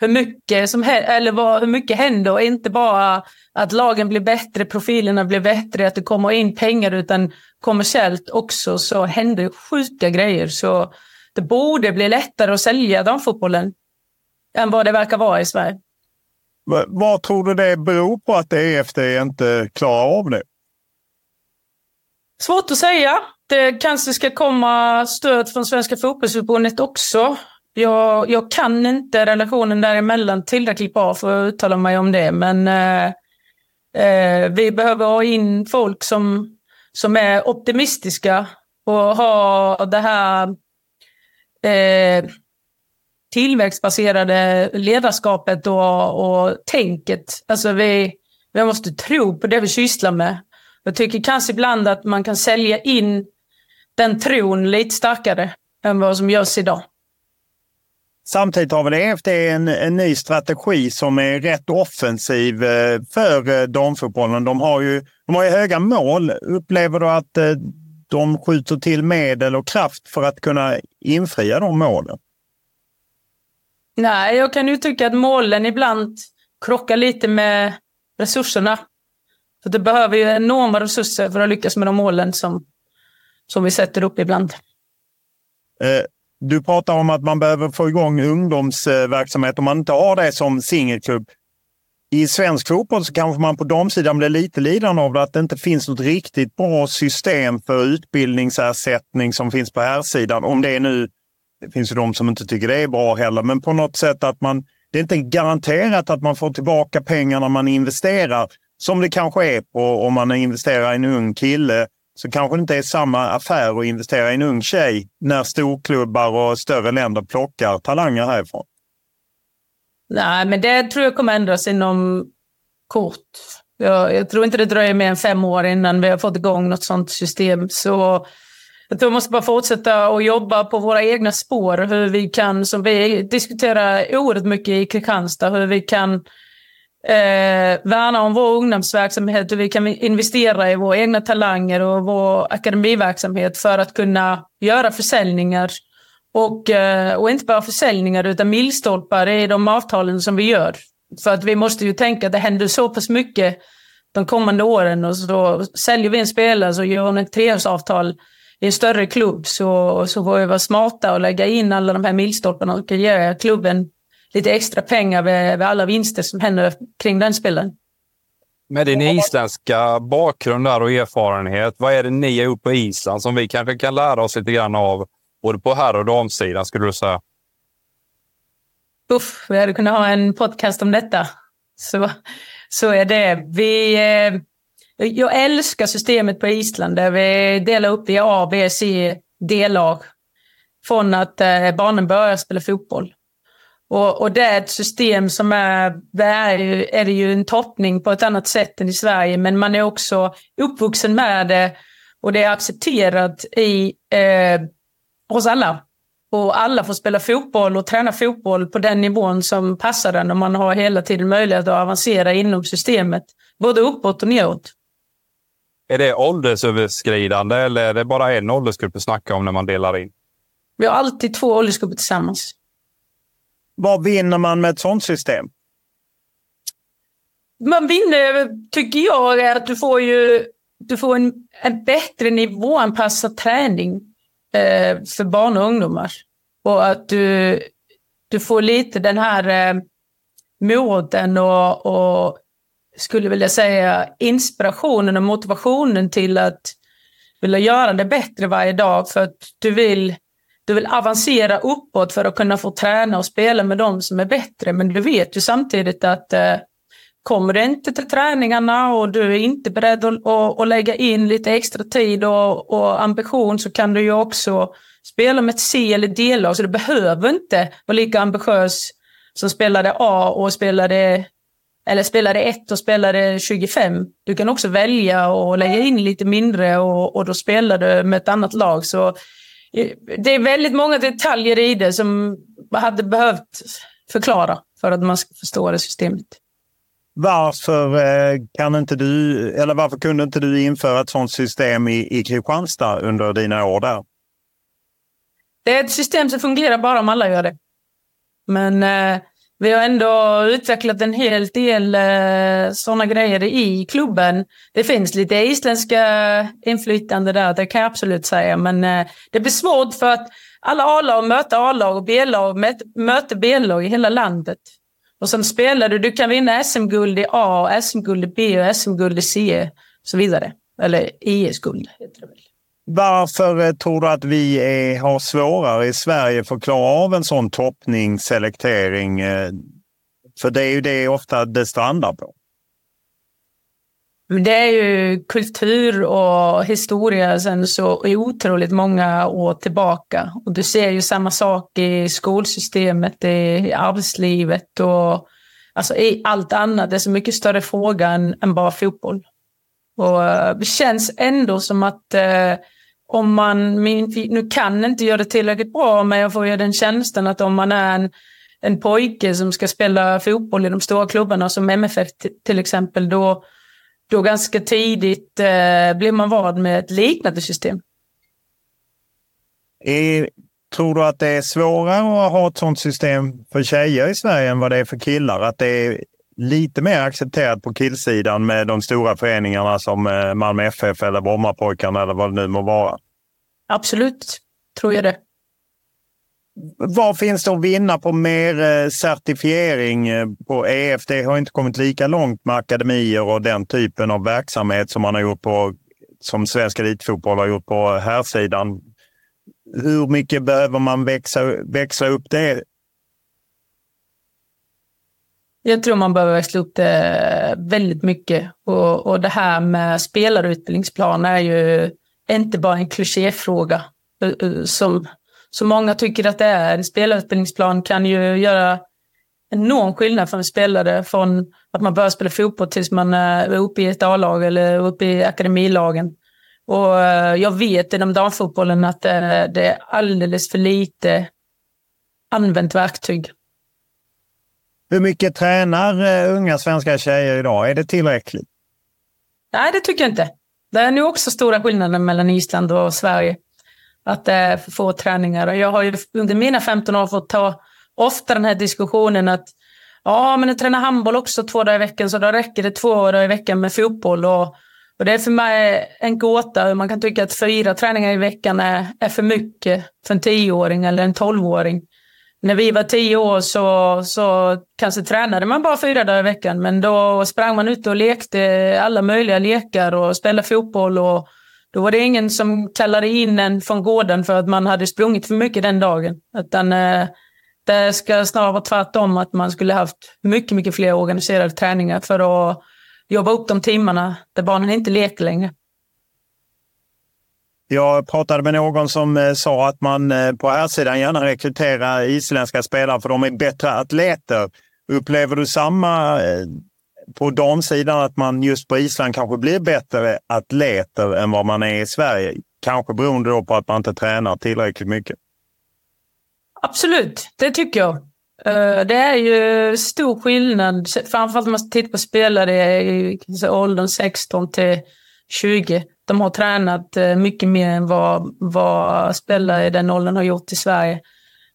hur mycket, som, eller vad, hur mycket händer och inte bara att lagen blir bättre, profilerna blir bättre, att det kommer in pengar utan kommersiellt också så händer sjuka grejer. Så det borde bli lättare att sälja damfotbollen än vad det verkar vara i Sverige.
Vad tror du det beror på att EFD inte klarar av det?
Svårt att säga. Det kanske eh, ska komma stöd från Svenska fotbollsförbundet också. Jag, jag kan inte relationen däremellan tillräckligt bra för att uttala mig om det, men eh, eh, vi behöver ha in folk som, som är optimistiska och har det här eh, tillväxtbaserade ledarskapet och, och tänket. Alltså vi, vi måste tro på det vi sysslar med. Jag tycker kanske ibland att man kan sälja in den tron lite starkare än vad som görs idag.
Samtidigt har väl EFD en, en ny strategi som är rätt offensiv eh, för eh, damfotbollen. De har ju, de har ju höga mål. Upplever du att eh, de skjuter till medel och kraft för att kunna infria de målen?
Nej, jag kan ju tycka att målen ibland krockar lite med resurserna. För det behöver ju enorma resurser för att lyckas med de målen som, som vi sätter upp ibland.
Eh, du pratar om att man behöver få igång ungdomsverksamhet om man inte har det som singelklubb. I svensk fotboll så kanske man på damsidan blir lite lidande av det, att det inte finns något riktigt bra system för utbildningsersättning som finns på här sidan. Om det är nu det finns ju de som inte tycker det är bra heller, men på något sätt att man, det är inte garanterat att man får tillbaka pengarna man investerar. Som det kanske är på om man investerar i en ung kille så kanske det inte är samma affär att investera i en ung tjej när storklubbar och större länder plockar talanger härifrån.
Nej, men det tror jag kommer ändras inom kort. Jag, jag tror inte det dröjer mer än fem år innan vi har fått igång något sådant system. Så jag tror vi måste bara fortsätta att jobba på våra egna spår. Hur vi kan, som vi diskuterar oerhört mycket i Kristianstad, hur vi kan eh, värna om vår ungdomsverksamhet, och vi kan investera i våra egna talanger och vår akademiverksamhet för att kunna göra försäljningar. Och, eh, och inte bara försäljningar utan milstolpar i de avtalen som vi gör. För att vi måste ju tänka att det händer så pass mycket de kommande åren och så säljer vi en spelare så gör hon ett treårsavtal i en större klubb så, så får vi vara smarta och lägga in alla de här milstolparna och ge klubben lite extra pengar vid, vid alla vinster som händer kring den spelen.
Med din isländska bakgrund där och erfarenhet, vad är det ni har gjort på Island som vi kanske kan lära oss lite grann av, både på herr och damsidan, skulle du säga?
Uff, vi hade kunnat ha en podcast om detta. Så, så är det. Vi, eh, jag älskar systemet på Island där vi delar upp i A, B, C, D-lag. Från att eh, barnen börjar spela fotboll. Och, och det är ett system som är, där är det ju en toppning på ett annat sätt än i Sverige, men man är också uppvuxen med det och det är accepterat i, eh, hos alla. Och alla får spela fotboll och träna fotboll på den nivån som passar den och man har hela tiden möjlighet att avancera inom systemet, både uppåt och neråt.
Är det åldersöverskridande eller är det bara en åldersgrupp du snackar om när man delar in?
Vi har alltid två åldersgrupper tillsammans.
Vad vinner man med ett sådant system?
man vinner, tycker jag, är att du får ju du får en, en bättre nivåanpassad träning eh, för barn och ungdomar. Och att du, du får lite den här eh, moden och, och skulle vilja säga inspirationen och motivationen till att vilja göra det bättre varje dag för att du vill, du vill avancera uppåt för att kunna få träna och spela med de som är bättre. Men du vet ju samtidigt att eh, kommer du inte till träningarna och du är inte beredd att, att, att lägga in lite extra tid och, och, ambition så kan du ju också spela med ett C eller D-lag. Så du behöver inte vara lika ambitiös som spelade A och spelade eller spelade 1 och spelade 25. Du kan också välja att lägga in lite mindre och, och då spelar du med ett annat lag. Så det är väldigt många detaljer i det som hade behövt förklara för att man ska förstå det systemet.
Varför eh, kan inte du, eller varför kunde inte du införa ett sådant system i, i Kristianstad under dina år där?
Det är ett system som fungerar bara om alla gör det. Men eh, vi har ändå utvecklat en hel del eh, sådana grejer i klubben. Det finns lite isländska inflytande där, det kan jag absolut säga. Men eh, det blir svårt för att alla A-lag möter A-lag och B-lag möter B-lag i hela landet. Och sen spelar du, du kan vinna SM-guld i A, SM-guld i B och SM-guld i C och så vidare. Eller ES-guld heter det väl.
Varför eh, tror du att vi är, har svårare i Sverige för att klara av en sån toppning, selektering? Eh, för det är ju det ofta det strandar på.
Det är ju kultur och historia sen så otroligt många år tillbaka. Och du ser ju samma sak i skolsystemet, i arbetslivet och alltså i allt annat. Det är så mycket större fråga än, än bara fotboll. Och eh, det känns ändå som att eh, om man, nu kan inte göra det tillräckligt bra, men jag får ju den känslan att om man är en, en pojke som ska spela fotboll i de stora klubbarna som MFF till exempel, då då ganska tidigt eh, blir man vald med ett liknande system.
Är, tror du att det är svårare att ha ett sådant system för tjejer i Sverige än vad det är för killar? Att det är lite mer accepterat på killsidan med de stora föreningarna som eh, Malmö FF eller Brommapojkarna eller vad det nu må vara?
Absolut, tror jag det.
Vad finns det att vinna på mer eh, certifiering eh, på EF? Det har inte kommit lika långt med akademier och den typen av verksamhet som man har gjort på som svensk elitfotboll har gjort på här Hur mycket behöver man växa, växla upp det?
Jag tror man behöver växla upp det väldigt mycket. Och, och det här med spelarutbildningsplan är ju inte bara en klichéfråga eh, eh, som, som så många tycker att det är. En spelarutbildningsplan kan ju göra enorm skillnad för en spelare från att man börjar spela fotboll tills man är uppe i ett A-lag eller uppe i akademilagen. Och eh, jag vet inom damfotbollen att det är alldeles för lite använt verktyg.
Hur mycket tränar eh, unga svenska tjejer idag? Är det tillräckligt?
Nej, det tycker jag inte. Det är nu också stora skillnader mellan Island och Sverige att det är för få träningar. Och jag har ju under mina 15 år fått ta ofta den här diskussionen att ja, men jag tränar handboll också två dagar i veckan så då räcker det två dagar i veckan med fotboll. Och, och det är för mig en gåta. hur Man kan tycka att fyra träningar i veckan är, är för mycket för en tioåring eller en tolvåring. När vi var tio år så, så kanske tränade man bara fyra dagar i veckan, men då sprang man ut och lekte alla möjliga lekar och spelade fotboll och då var det ingen som kallade in en från gården för att man hade sprungit för mycket den dagen. Utan eh, det ska snarare vara tvärtom, att man skulle haft mycket, mycket fler organiserade träningar för att jobba upp de timmarna där barnen inte leker längre.
Jag pratade med någon som eh, sa att man eh, på här sidan gärna rekryterar isländska spelare för de är bättre atleter. Upplever du samma eh, på damsidan att man just på Island kanske blir bättre atleter än vad man är i Sverige. Kanske beroende då på att man inte tränar tillräckligt mycket.
Absolut, det tycker jag. Det är ju stor skillnad, framförallt om man tittar på spelare i åldern 16 till 20. De har tränat eh, mycket mer än vad, vad spelare i den åldern har gjort i Sverige.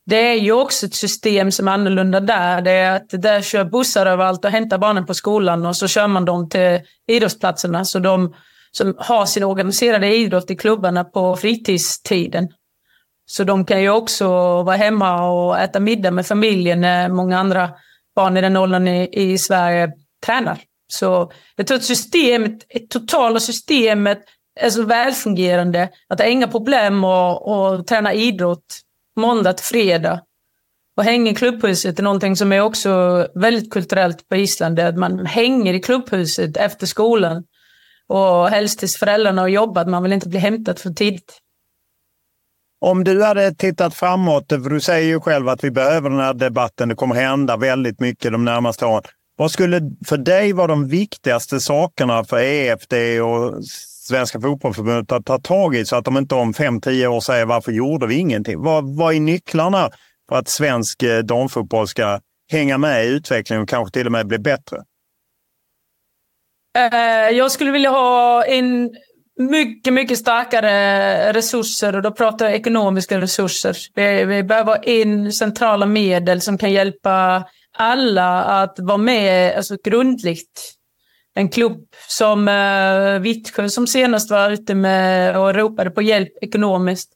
det är ju också ett system som är annorlunda där. Det är att där kör bussar överallt och hämtar barnen på skolan och så kör man dem till idrottsplatserna. Så de som har sin organiserade idrott i klubbarna på fritidstiden. Så de kan ju också vara hemma och äta middag med familjen när många andra barn i den åldern i, i Sverige tränar. Så jag tror att systemet, totala systemet är så välfungerande att det är inga problem att, att träna idrott måndag till fredag. Och hänga i klubbhuset är någonting som är också väldigt kulturellt på Island. Att man hänger i klubbhuset efter skolan. Och helst tills föräldrarna har jobbat. Man vill inte bli hämtad för tidigt.
Om du hade tittat framåt, för du säger ju själv att vi behöver den här debatten. Det kommer hända väldigt mycket de närmaste åren. Vad skulle för dig vara de viktigaste sakerna för EFD och Svenska Fotbollförbundet att ta tag i så att de inte om 5-10 år säger varför gjorde vi ingenting? Vad, vad är nycklarna för att svensk eh, damfotboll ska hänga med i utvecklingen och kanske till och med bli bättre?
Eh, jag skulle vilja ha en mycket, mycket starkare resurser och då pratar jag ekonomiska resurser. Vi, vi behöver ha in centrala medel som kan hjälpa alla att vara med alltså grundligt en klubb som uh, Vittsjö som senast var ute med och ropade på hjälp ekonomiskt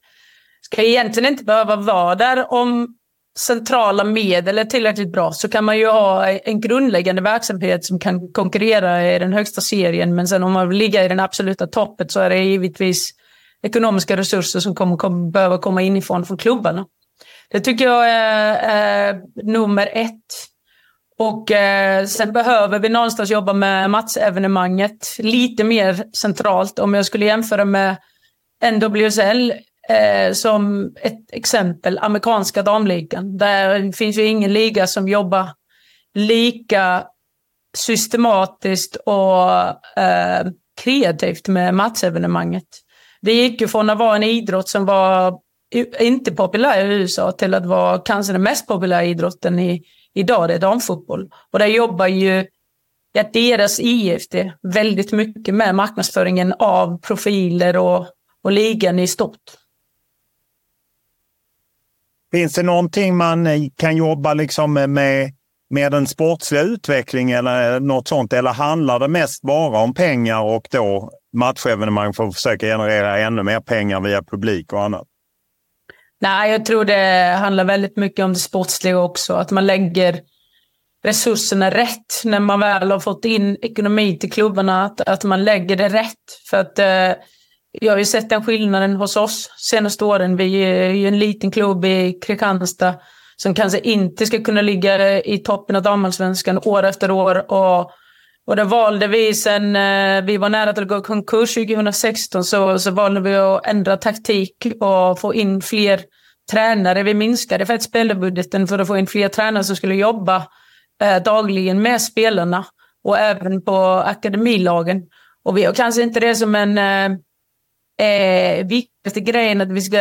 ska egentligen inte behöva vara där om centrala medel är tillräckligt bra så kan man ju ha en grundläggande verksamhet som kan konkurrera i den högsta serien. Men sen om man vill ligga i den absoluta toppen så är det givetvis ekonomiska resurser som kommer, kommer behöva komma inifrån från klubbarna. Det tycker jag är, är nummer ett. Och eh, sen behöver vi någonstans jobba med matsevenemanget lite mer centralt. Om jag skulle jämföra med NWSL eh, som ett exempel, amerikanska damligan. Där finns ju ingen liga som jobbar lika systematiskt och eh, kreativt med matsevenemanget. Det gick ju från att vara en idrott som var inte populär i USA till att vara kanske den mest populära idrotten i, idag, det är damfotboll. Och där jobbar ju ja, deras IFD väldigt mycket med marknadsföringen av profiler och, och ligan i stort.
Finns det någonting man eh, kan jobba liksom med, med den sportsliga utvecklingen eller eh, något sånt? Eller handlar det mest bara om pengar och då matchevenemang för att försöka generera ännu mer pengar via publik och annat?
Nej, jag tror det handlar väldigt mycket om det sportsliga också. Att man lägger resurserna rätt när man väl har fått in ekonomi till klubbarna. Att, att man lägger det rätt. För att eh, jag har ju sett den skillnaden hos oss senaste åren. Vi är ju en liten klubb i Kristianstad som kanske inte ska kunna ligga i toppen av damallsvenskan år efter år. Och, och då valde vi sen eh, vi var nära till att gå i konkurs 2016 så, så valde vi att ändra taktik och få in fler tränare. Vi minskade faktiskt spelarbudgeten för att få in fler tränare som skulle jobba eh, dagligen med spelarna och även på akademilagen. Och vi har kanske inte det som en eh, eh, viktigaste grejen att vi ska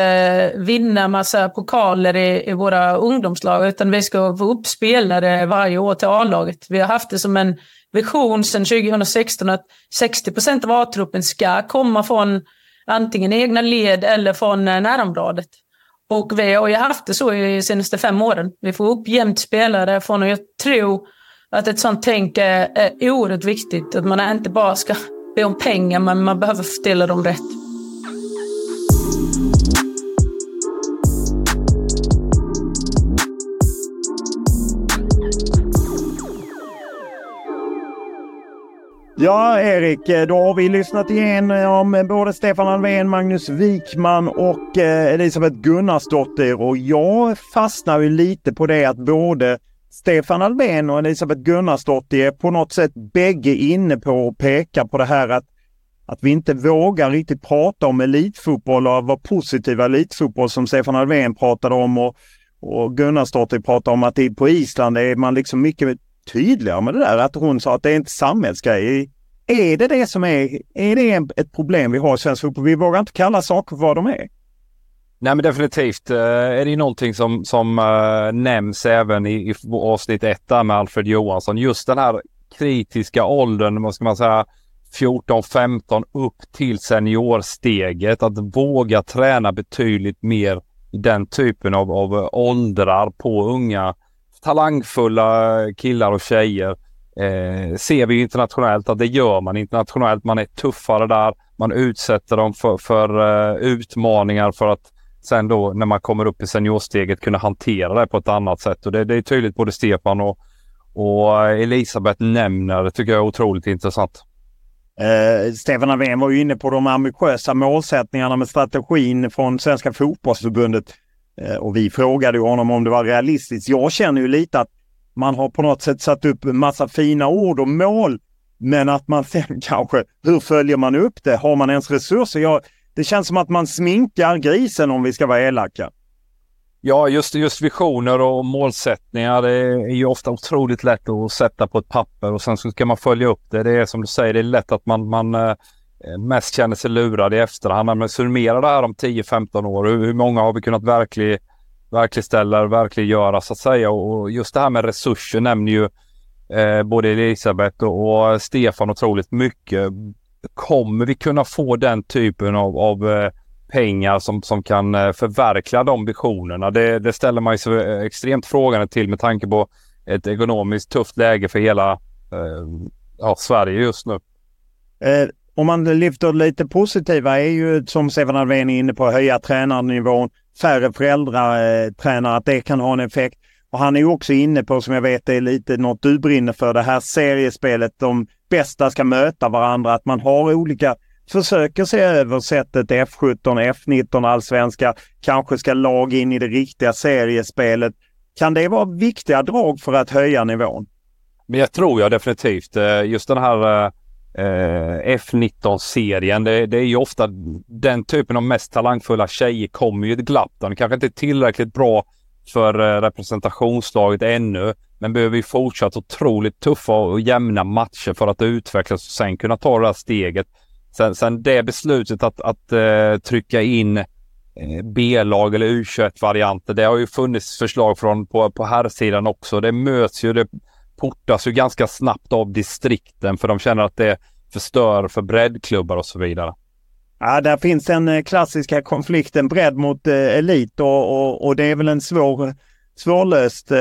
vinna massa pokaler i, i våra ungdomslag, utan vi ska få upp spelare varje år till A-laget. Vi har haft det som en vision sedan 2016 att 60 procent av A-truppen ska komma från antingen egna led eller från eh, närområdet. Och vi har ju haft det så i de senaste fem åren. Vi får upp jämnt spelare från och jag tror att ett sånt tänk är, är oerhört viktigt. Att man inte bara ska be om pengar, men man behöver fördela dem rätt.
Ja, Erik, eh, då har vi lyssnat igenom eh, både Stefan Alvén, Magnus Wikman och eh, Elisabeth Gunnarsdotter. Och jag fastnar ju lite på det att både Stefan Alvén och Elisabeth Gunnarsdotter är på något sätt bägge inne på att peka på det här att, att vi inte vågar riktigt prata om elitfotboll och vara positiva elitfotboll som Stefan Alvén pratade om och, och Gunnarsdotter pratade om att det, på Island är man liksom mycket tydligare med det där. Att hon sa att det är inte samhällsgrej. Är det det som är, är det ett problem vi har i svensk fotboll? Vi vågar inte kalla saker för vad de är.
Nej men definitivt uh, är det någonting som, som uh, nämns även i, i avsnitt 1 med Alfred Johansson. Just den här kritiska åldern, vad ska man säga, 14-15 upp till seniorsteget. Att våga träna betydligt mer den typen av, av åldrar på unga talangfulla killar och tjejer eh, ser vi internationellt att det gör man internationellt. Man är tuffare där. Man utsätter dem för, för uh, utmaningar för att sen då när man kommer upp i seniorsteget kunna hantera det på ett annat sätt. Och det, det är tydligt både Stefan och, och eh, Elisabeth nämner. Det tycker jag är otroligt intressant.
Eh, Stefan Alfvén var ju inne på de ambitiösa målsättningarna med strategin från Svenska fotbollsförbundet. Eh, och vi frågade honom om det var realistiskt. Jag känner ju lite att man har på något sätt satt upp en massa fina ord och mål. Men att man sen kanske, hur följer man upp det? Har man ens resurser? Jag, det känns som att man sminkar grisen om vi ska vara elaka.
Ja, just, just visioner och målsättningar det är ju ofta otroligt lätt att sätta på ett papper och sen så ska man följa upp det. Det är som du säger, det är lätt att man, man eh, Eh, mest känner sig lurad i efterhand. Men summera det här om 10-15 år. Hur, många har vi kunnat verklig, verkligställa och verkliggöra så att säga. Och just det här med resurser nämner ju eh, både Elisabeth och, och Stefan otroligt mycket. Kommer vi kunna få den typen av, av eh, pengar som, som kan eh, förverkliga de visionerna? Det, det ställer man sig extremt frågande till med tanke på ett ekonomiskt tufft läge för hela eh, ja, Sverige just nu.
Eh, om man lyfter lite positiva är ju som Stefan Alfvén är inne på, höja tränarnivån, färre föräldratränare, att det kan ha en effekt. Och han är också inne på, som jag vet är lite något du brinner för, det här seriespelet. De bästa ska möta varandra, att man har olika försöker se över sättet F17, F19, allsvenska, kanske ska lag in i det riktiga seriespelet. Kan det vara viktiga drag för att höja nivån?
Men jag tror jag definitivt. Eh, just den här eh, eh, F19-serien, det, det, är ju ofta den typen av mest talangfulla tjejer kommer ju ett glapp. De kanske inte är tillräckligt bra för eh, representationslaget ännu, men behöver ju fortsatt otroligt tuffa och jämna matcher för att utvecklas och sen kunna ta det här steget Sen, sen det beslutet att, att uh, trycka in eh, B-lag eller U21-varianter, det har ju funnits förslag från på, på herrsidan också. Det möts ju, det portas ju ganska snabbt av distrikten för de känner att det förstör för breddklubbar och så vidare.
Ja, där finns den eh, klassiska konflikten bredd mot eh, elit och, och, och, det är väl en svår, svårlöst eh,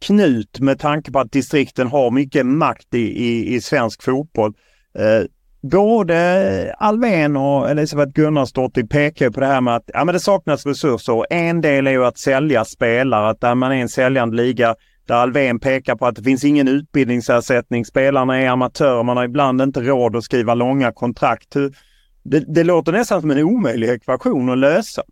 knut med tanke på att distrikten har mycket makt i, i, i svensk fotboll. Eh, både Alvén och Elisabeth Gunnarsdottir pekar på det här med att ja, men det saknas resurser. En del är ju att sälja spelare, att där man är en säljande liga där Alvén pekar på att det finns ingen utbildningsersättning. Spelarna är amatörer, man har ibland inte råd att skriva långa kontrakt. Det, det låter nästan som en omöjlig ekvation att lösa.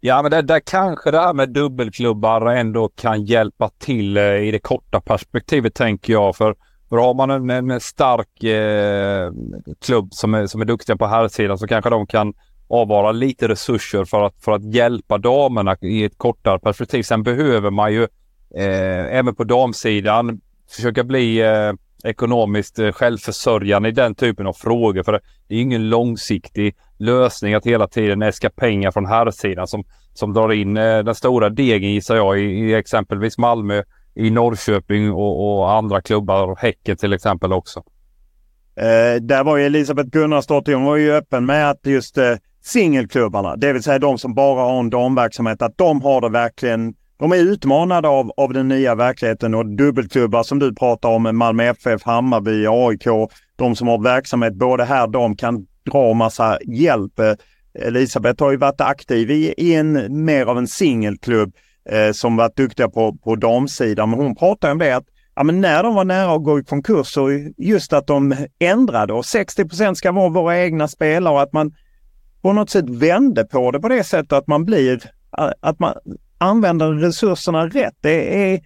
Ja, men det, där kanske det här med dubbelklubbar ändå kan hjälpa till eh, i det korta perspektivet tänker jag. För för har man en, en stark eh, klubb som är, som är duktiga på här sidan så kanske de kan avvara lite resurser för att, för att hjälpa damerna i ett kortare perspektiv. Sen behöver man ju eh, även på damsidan försöka bli eh, ekonomiskt eh, självförsörjande i den typen av frågor. För det är ingen långsiktig lösning att hela tiden äska pengar från herrsidan som, som drar in eh, den stora degen gissar jag i, i exempelvis Malmö i Norrköping och, och andra klubbar, Häcken till exempel också.
Eh, där var ju Elisabeth Gunnarsdotter, hon var ju öppen med att just eh, singelklubbarna, det vill säga de som bara har en damverksamhet, att de har det verkligen de är utmanade av, av den nya verkligheten och dubbelklubbar som du pratar om, Malmö FF, Hammarby, AIK, de som har verksamhet både här, de kan dra massa hjälp. Eh, Elisabeth har ju varit aktiv i, i en mer av en singelklubb eh, som varit duktiga på, på damsidan. Men hon pratar om det att ja, men när de var nära att gå i konkurs så just att de ändrade och 60% ska vara våra egna spelare och att man på något sätt vände på det på det sättet att man blir, att man använder resurserna rätt. Det, är,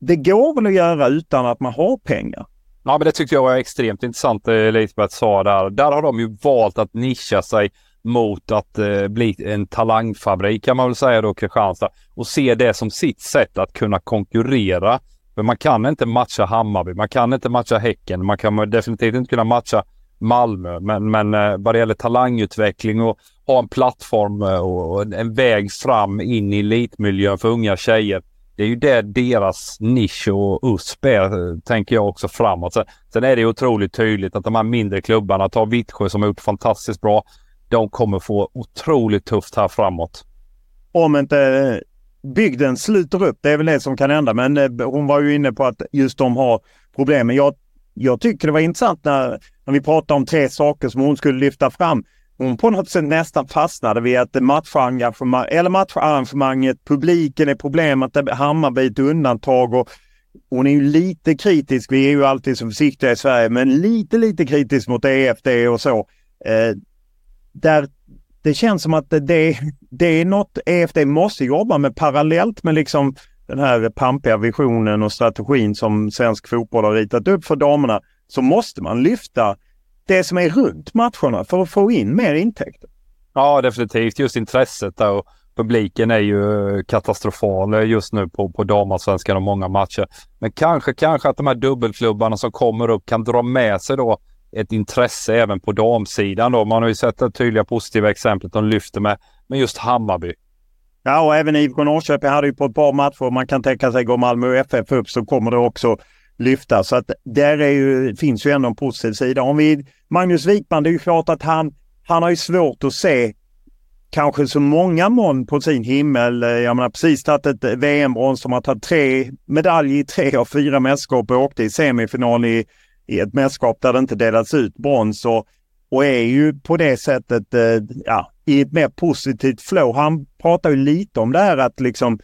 det går väl att göra utan att man har pengar.
Ja, men det tyckte jag var extremt intressant eh, det Elisabeth sa där. Där har de ju valt att nischa sig mot att eh, bli en talangfabrik kan man väl säga då, Kristianstad. Och se det som sitt sätt att kunna konkurrera. För man kan inte matcha Hammarby, man kan inte matcha Häcken, man kan definitivt inte kunna matcha Malmö. Men, men eh, vad det gäller talangutveckling och ha en plattform eh, och, en väg fram in i elitmiljön för unga tjejer. Det är ju det deras nisch och USP är, tänker jag också framåt. Sen, sen är det otroligt tydligt att de här mindre klubbarna, ta Vittsjö som har gjort fantastiskt bra de kommer få otroligt tufft här framåt.
om inte bygden sluter upp. Det är väl det som kan hända. Men hon var ju inne på att just de har problem. Men jag, jag tycker det var intressant när, när vi pratade om tre saker som hon skulle lyfta fram. Hon på något sätt nästan fastnade vid att eller matcharrangemanget, publiken är problemet, Hammarby är ett undantag och hon är ju lite kritisk, vi är ju alltid så försiktiga i Sverige, men lite lite kritisk mot EFD och så. Eh, där det känns som att det, det är något EFD måste jobba med parallellt med liksom den här pampiga visionen och strategin som svensk fotboll har ritat upp för damerna. Så måste man lyfta det som är runt matcherna för att få in mer intäkter.
Ja, definitivt. Just intresset där och publiken är ju katastrofal just nu på, på damallsvenskan och många matcher. Men kanske, kanske att de här dubbelklubbarna som kommer upp kan dra med sig då ett intresse även på damsidan. Då. Man har ju sett det tydliga positiva exemplet de lyfter med, med just Hammarby.
Ja, och även IFK Norrköping hade ju på ett par matcher, man kan tänka sig går Malmö FF upp så kommer det också lyfta. Så att där är ju, finns ju ändå en positiv sida. Om vi, Magnus Wikman, det är ju klart att han, han har ju svårt att se kanske så många moln på sin himmel. Jag menar precis tagit ett VM-brons som har tagit tre medaljer i tre av fyra mästerskap och åkte i semifinal i i ett mästerskap där det inte delats ut brons och, och är ju på det sättet eh, ja, i ett mer positivt flow. Han pratar ju lite om det här att liksom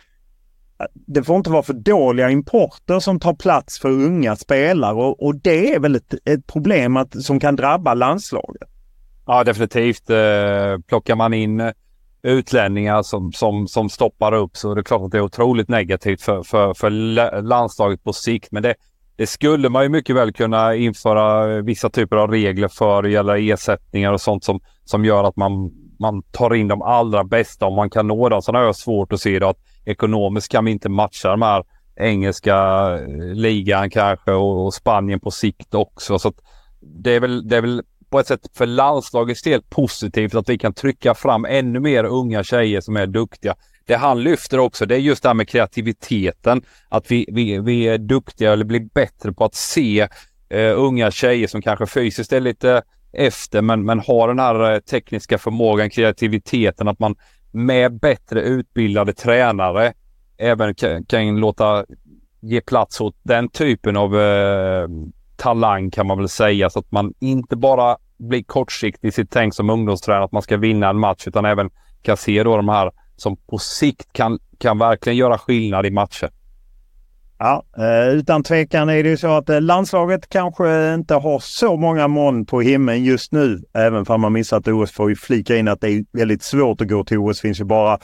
det får inte vara för dåliga importer som tar plats för unga spelare och, och det är väl ett, ett problem att, som kan drabba landslaget.
Ja definitivt. Eh, plockar man in eh, utlänningar som, som, som stoppar upp så är det klart att det är otroligt negativt för, för, för landslaget på sikt. Men det, det skulle man ju mycket väl kunna införa eh, vissa typer av regler för gäller ersättningar och sånt som, som gör att man, man tar in de allra bästa om man kan nå dem. Sen har jag svårt att se det att ekonomiskt kan vi inte matcha de här engelska eh, ligan kanske och, och Spanien på sikt också. Så det, är väl, det är väl på ett sätt för landslagets del positivt att vi kan trycka fram ännu mer unga tjejer som är duktiga det han lyfter också, det är just det här med kreativiteten. Att vi, vi, vi är duktiga eller blir bättre på att se eh, unga tjejer som kanske fysiskt är lite efter men, men har den här eh, tekniska förmågan, kreativiteten, att man med bättre utbildade tränare även kan, kan låta ge plats åt den typen av eh, talang kan man väl säga. Så att man inte bara blir kortsiktig i sitt tänk som ungdomstränare att man ska vinna en match utan även kan se då de här som på sikt kan, kan verkligen göra skillnad i matcher.
Ja, eh, utan tvekan är det ju så att eh, landslaget kanske inte har så många moln på himlen just nu. Även om man missat OS får vi flika in att det är väldigt svårt att gå till OS. Det finns ju bara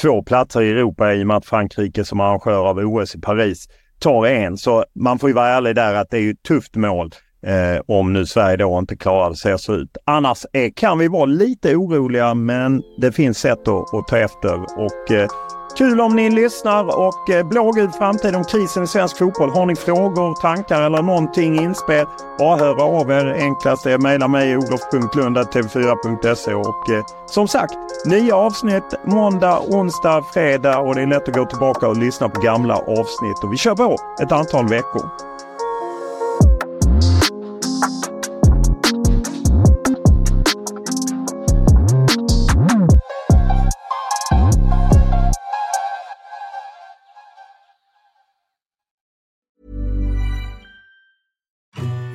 två platser i Europa i och med att Frankrike som arrangör av OS i Paris tar en. Så man får ju vara ärlig där att det är ju ett tufft mål. Eh, om nu Sverige då inte klarar det ser så ut. Annars är, kan vi vara lite oroliga men det finns sätt att, att ta efter. Och, eh, kul om ni lyssnar och eh, blågul framtid om krisen i svensk fotboll. Har ni frågor, tankar eller någonting inspel? Bara höra av er. Enklast är att mejla mig olof.lund.tv4.se och eh, som sagt, nya avsnitt måndag, onsdag, fredag och det är lätt att gå tillbaka och lyssna på gamla avsnitt och vi kör på ett antal veckor.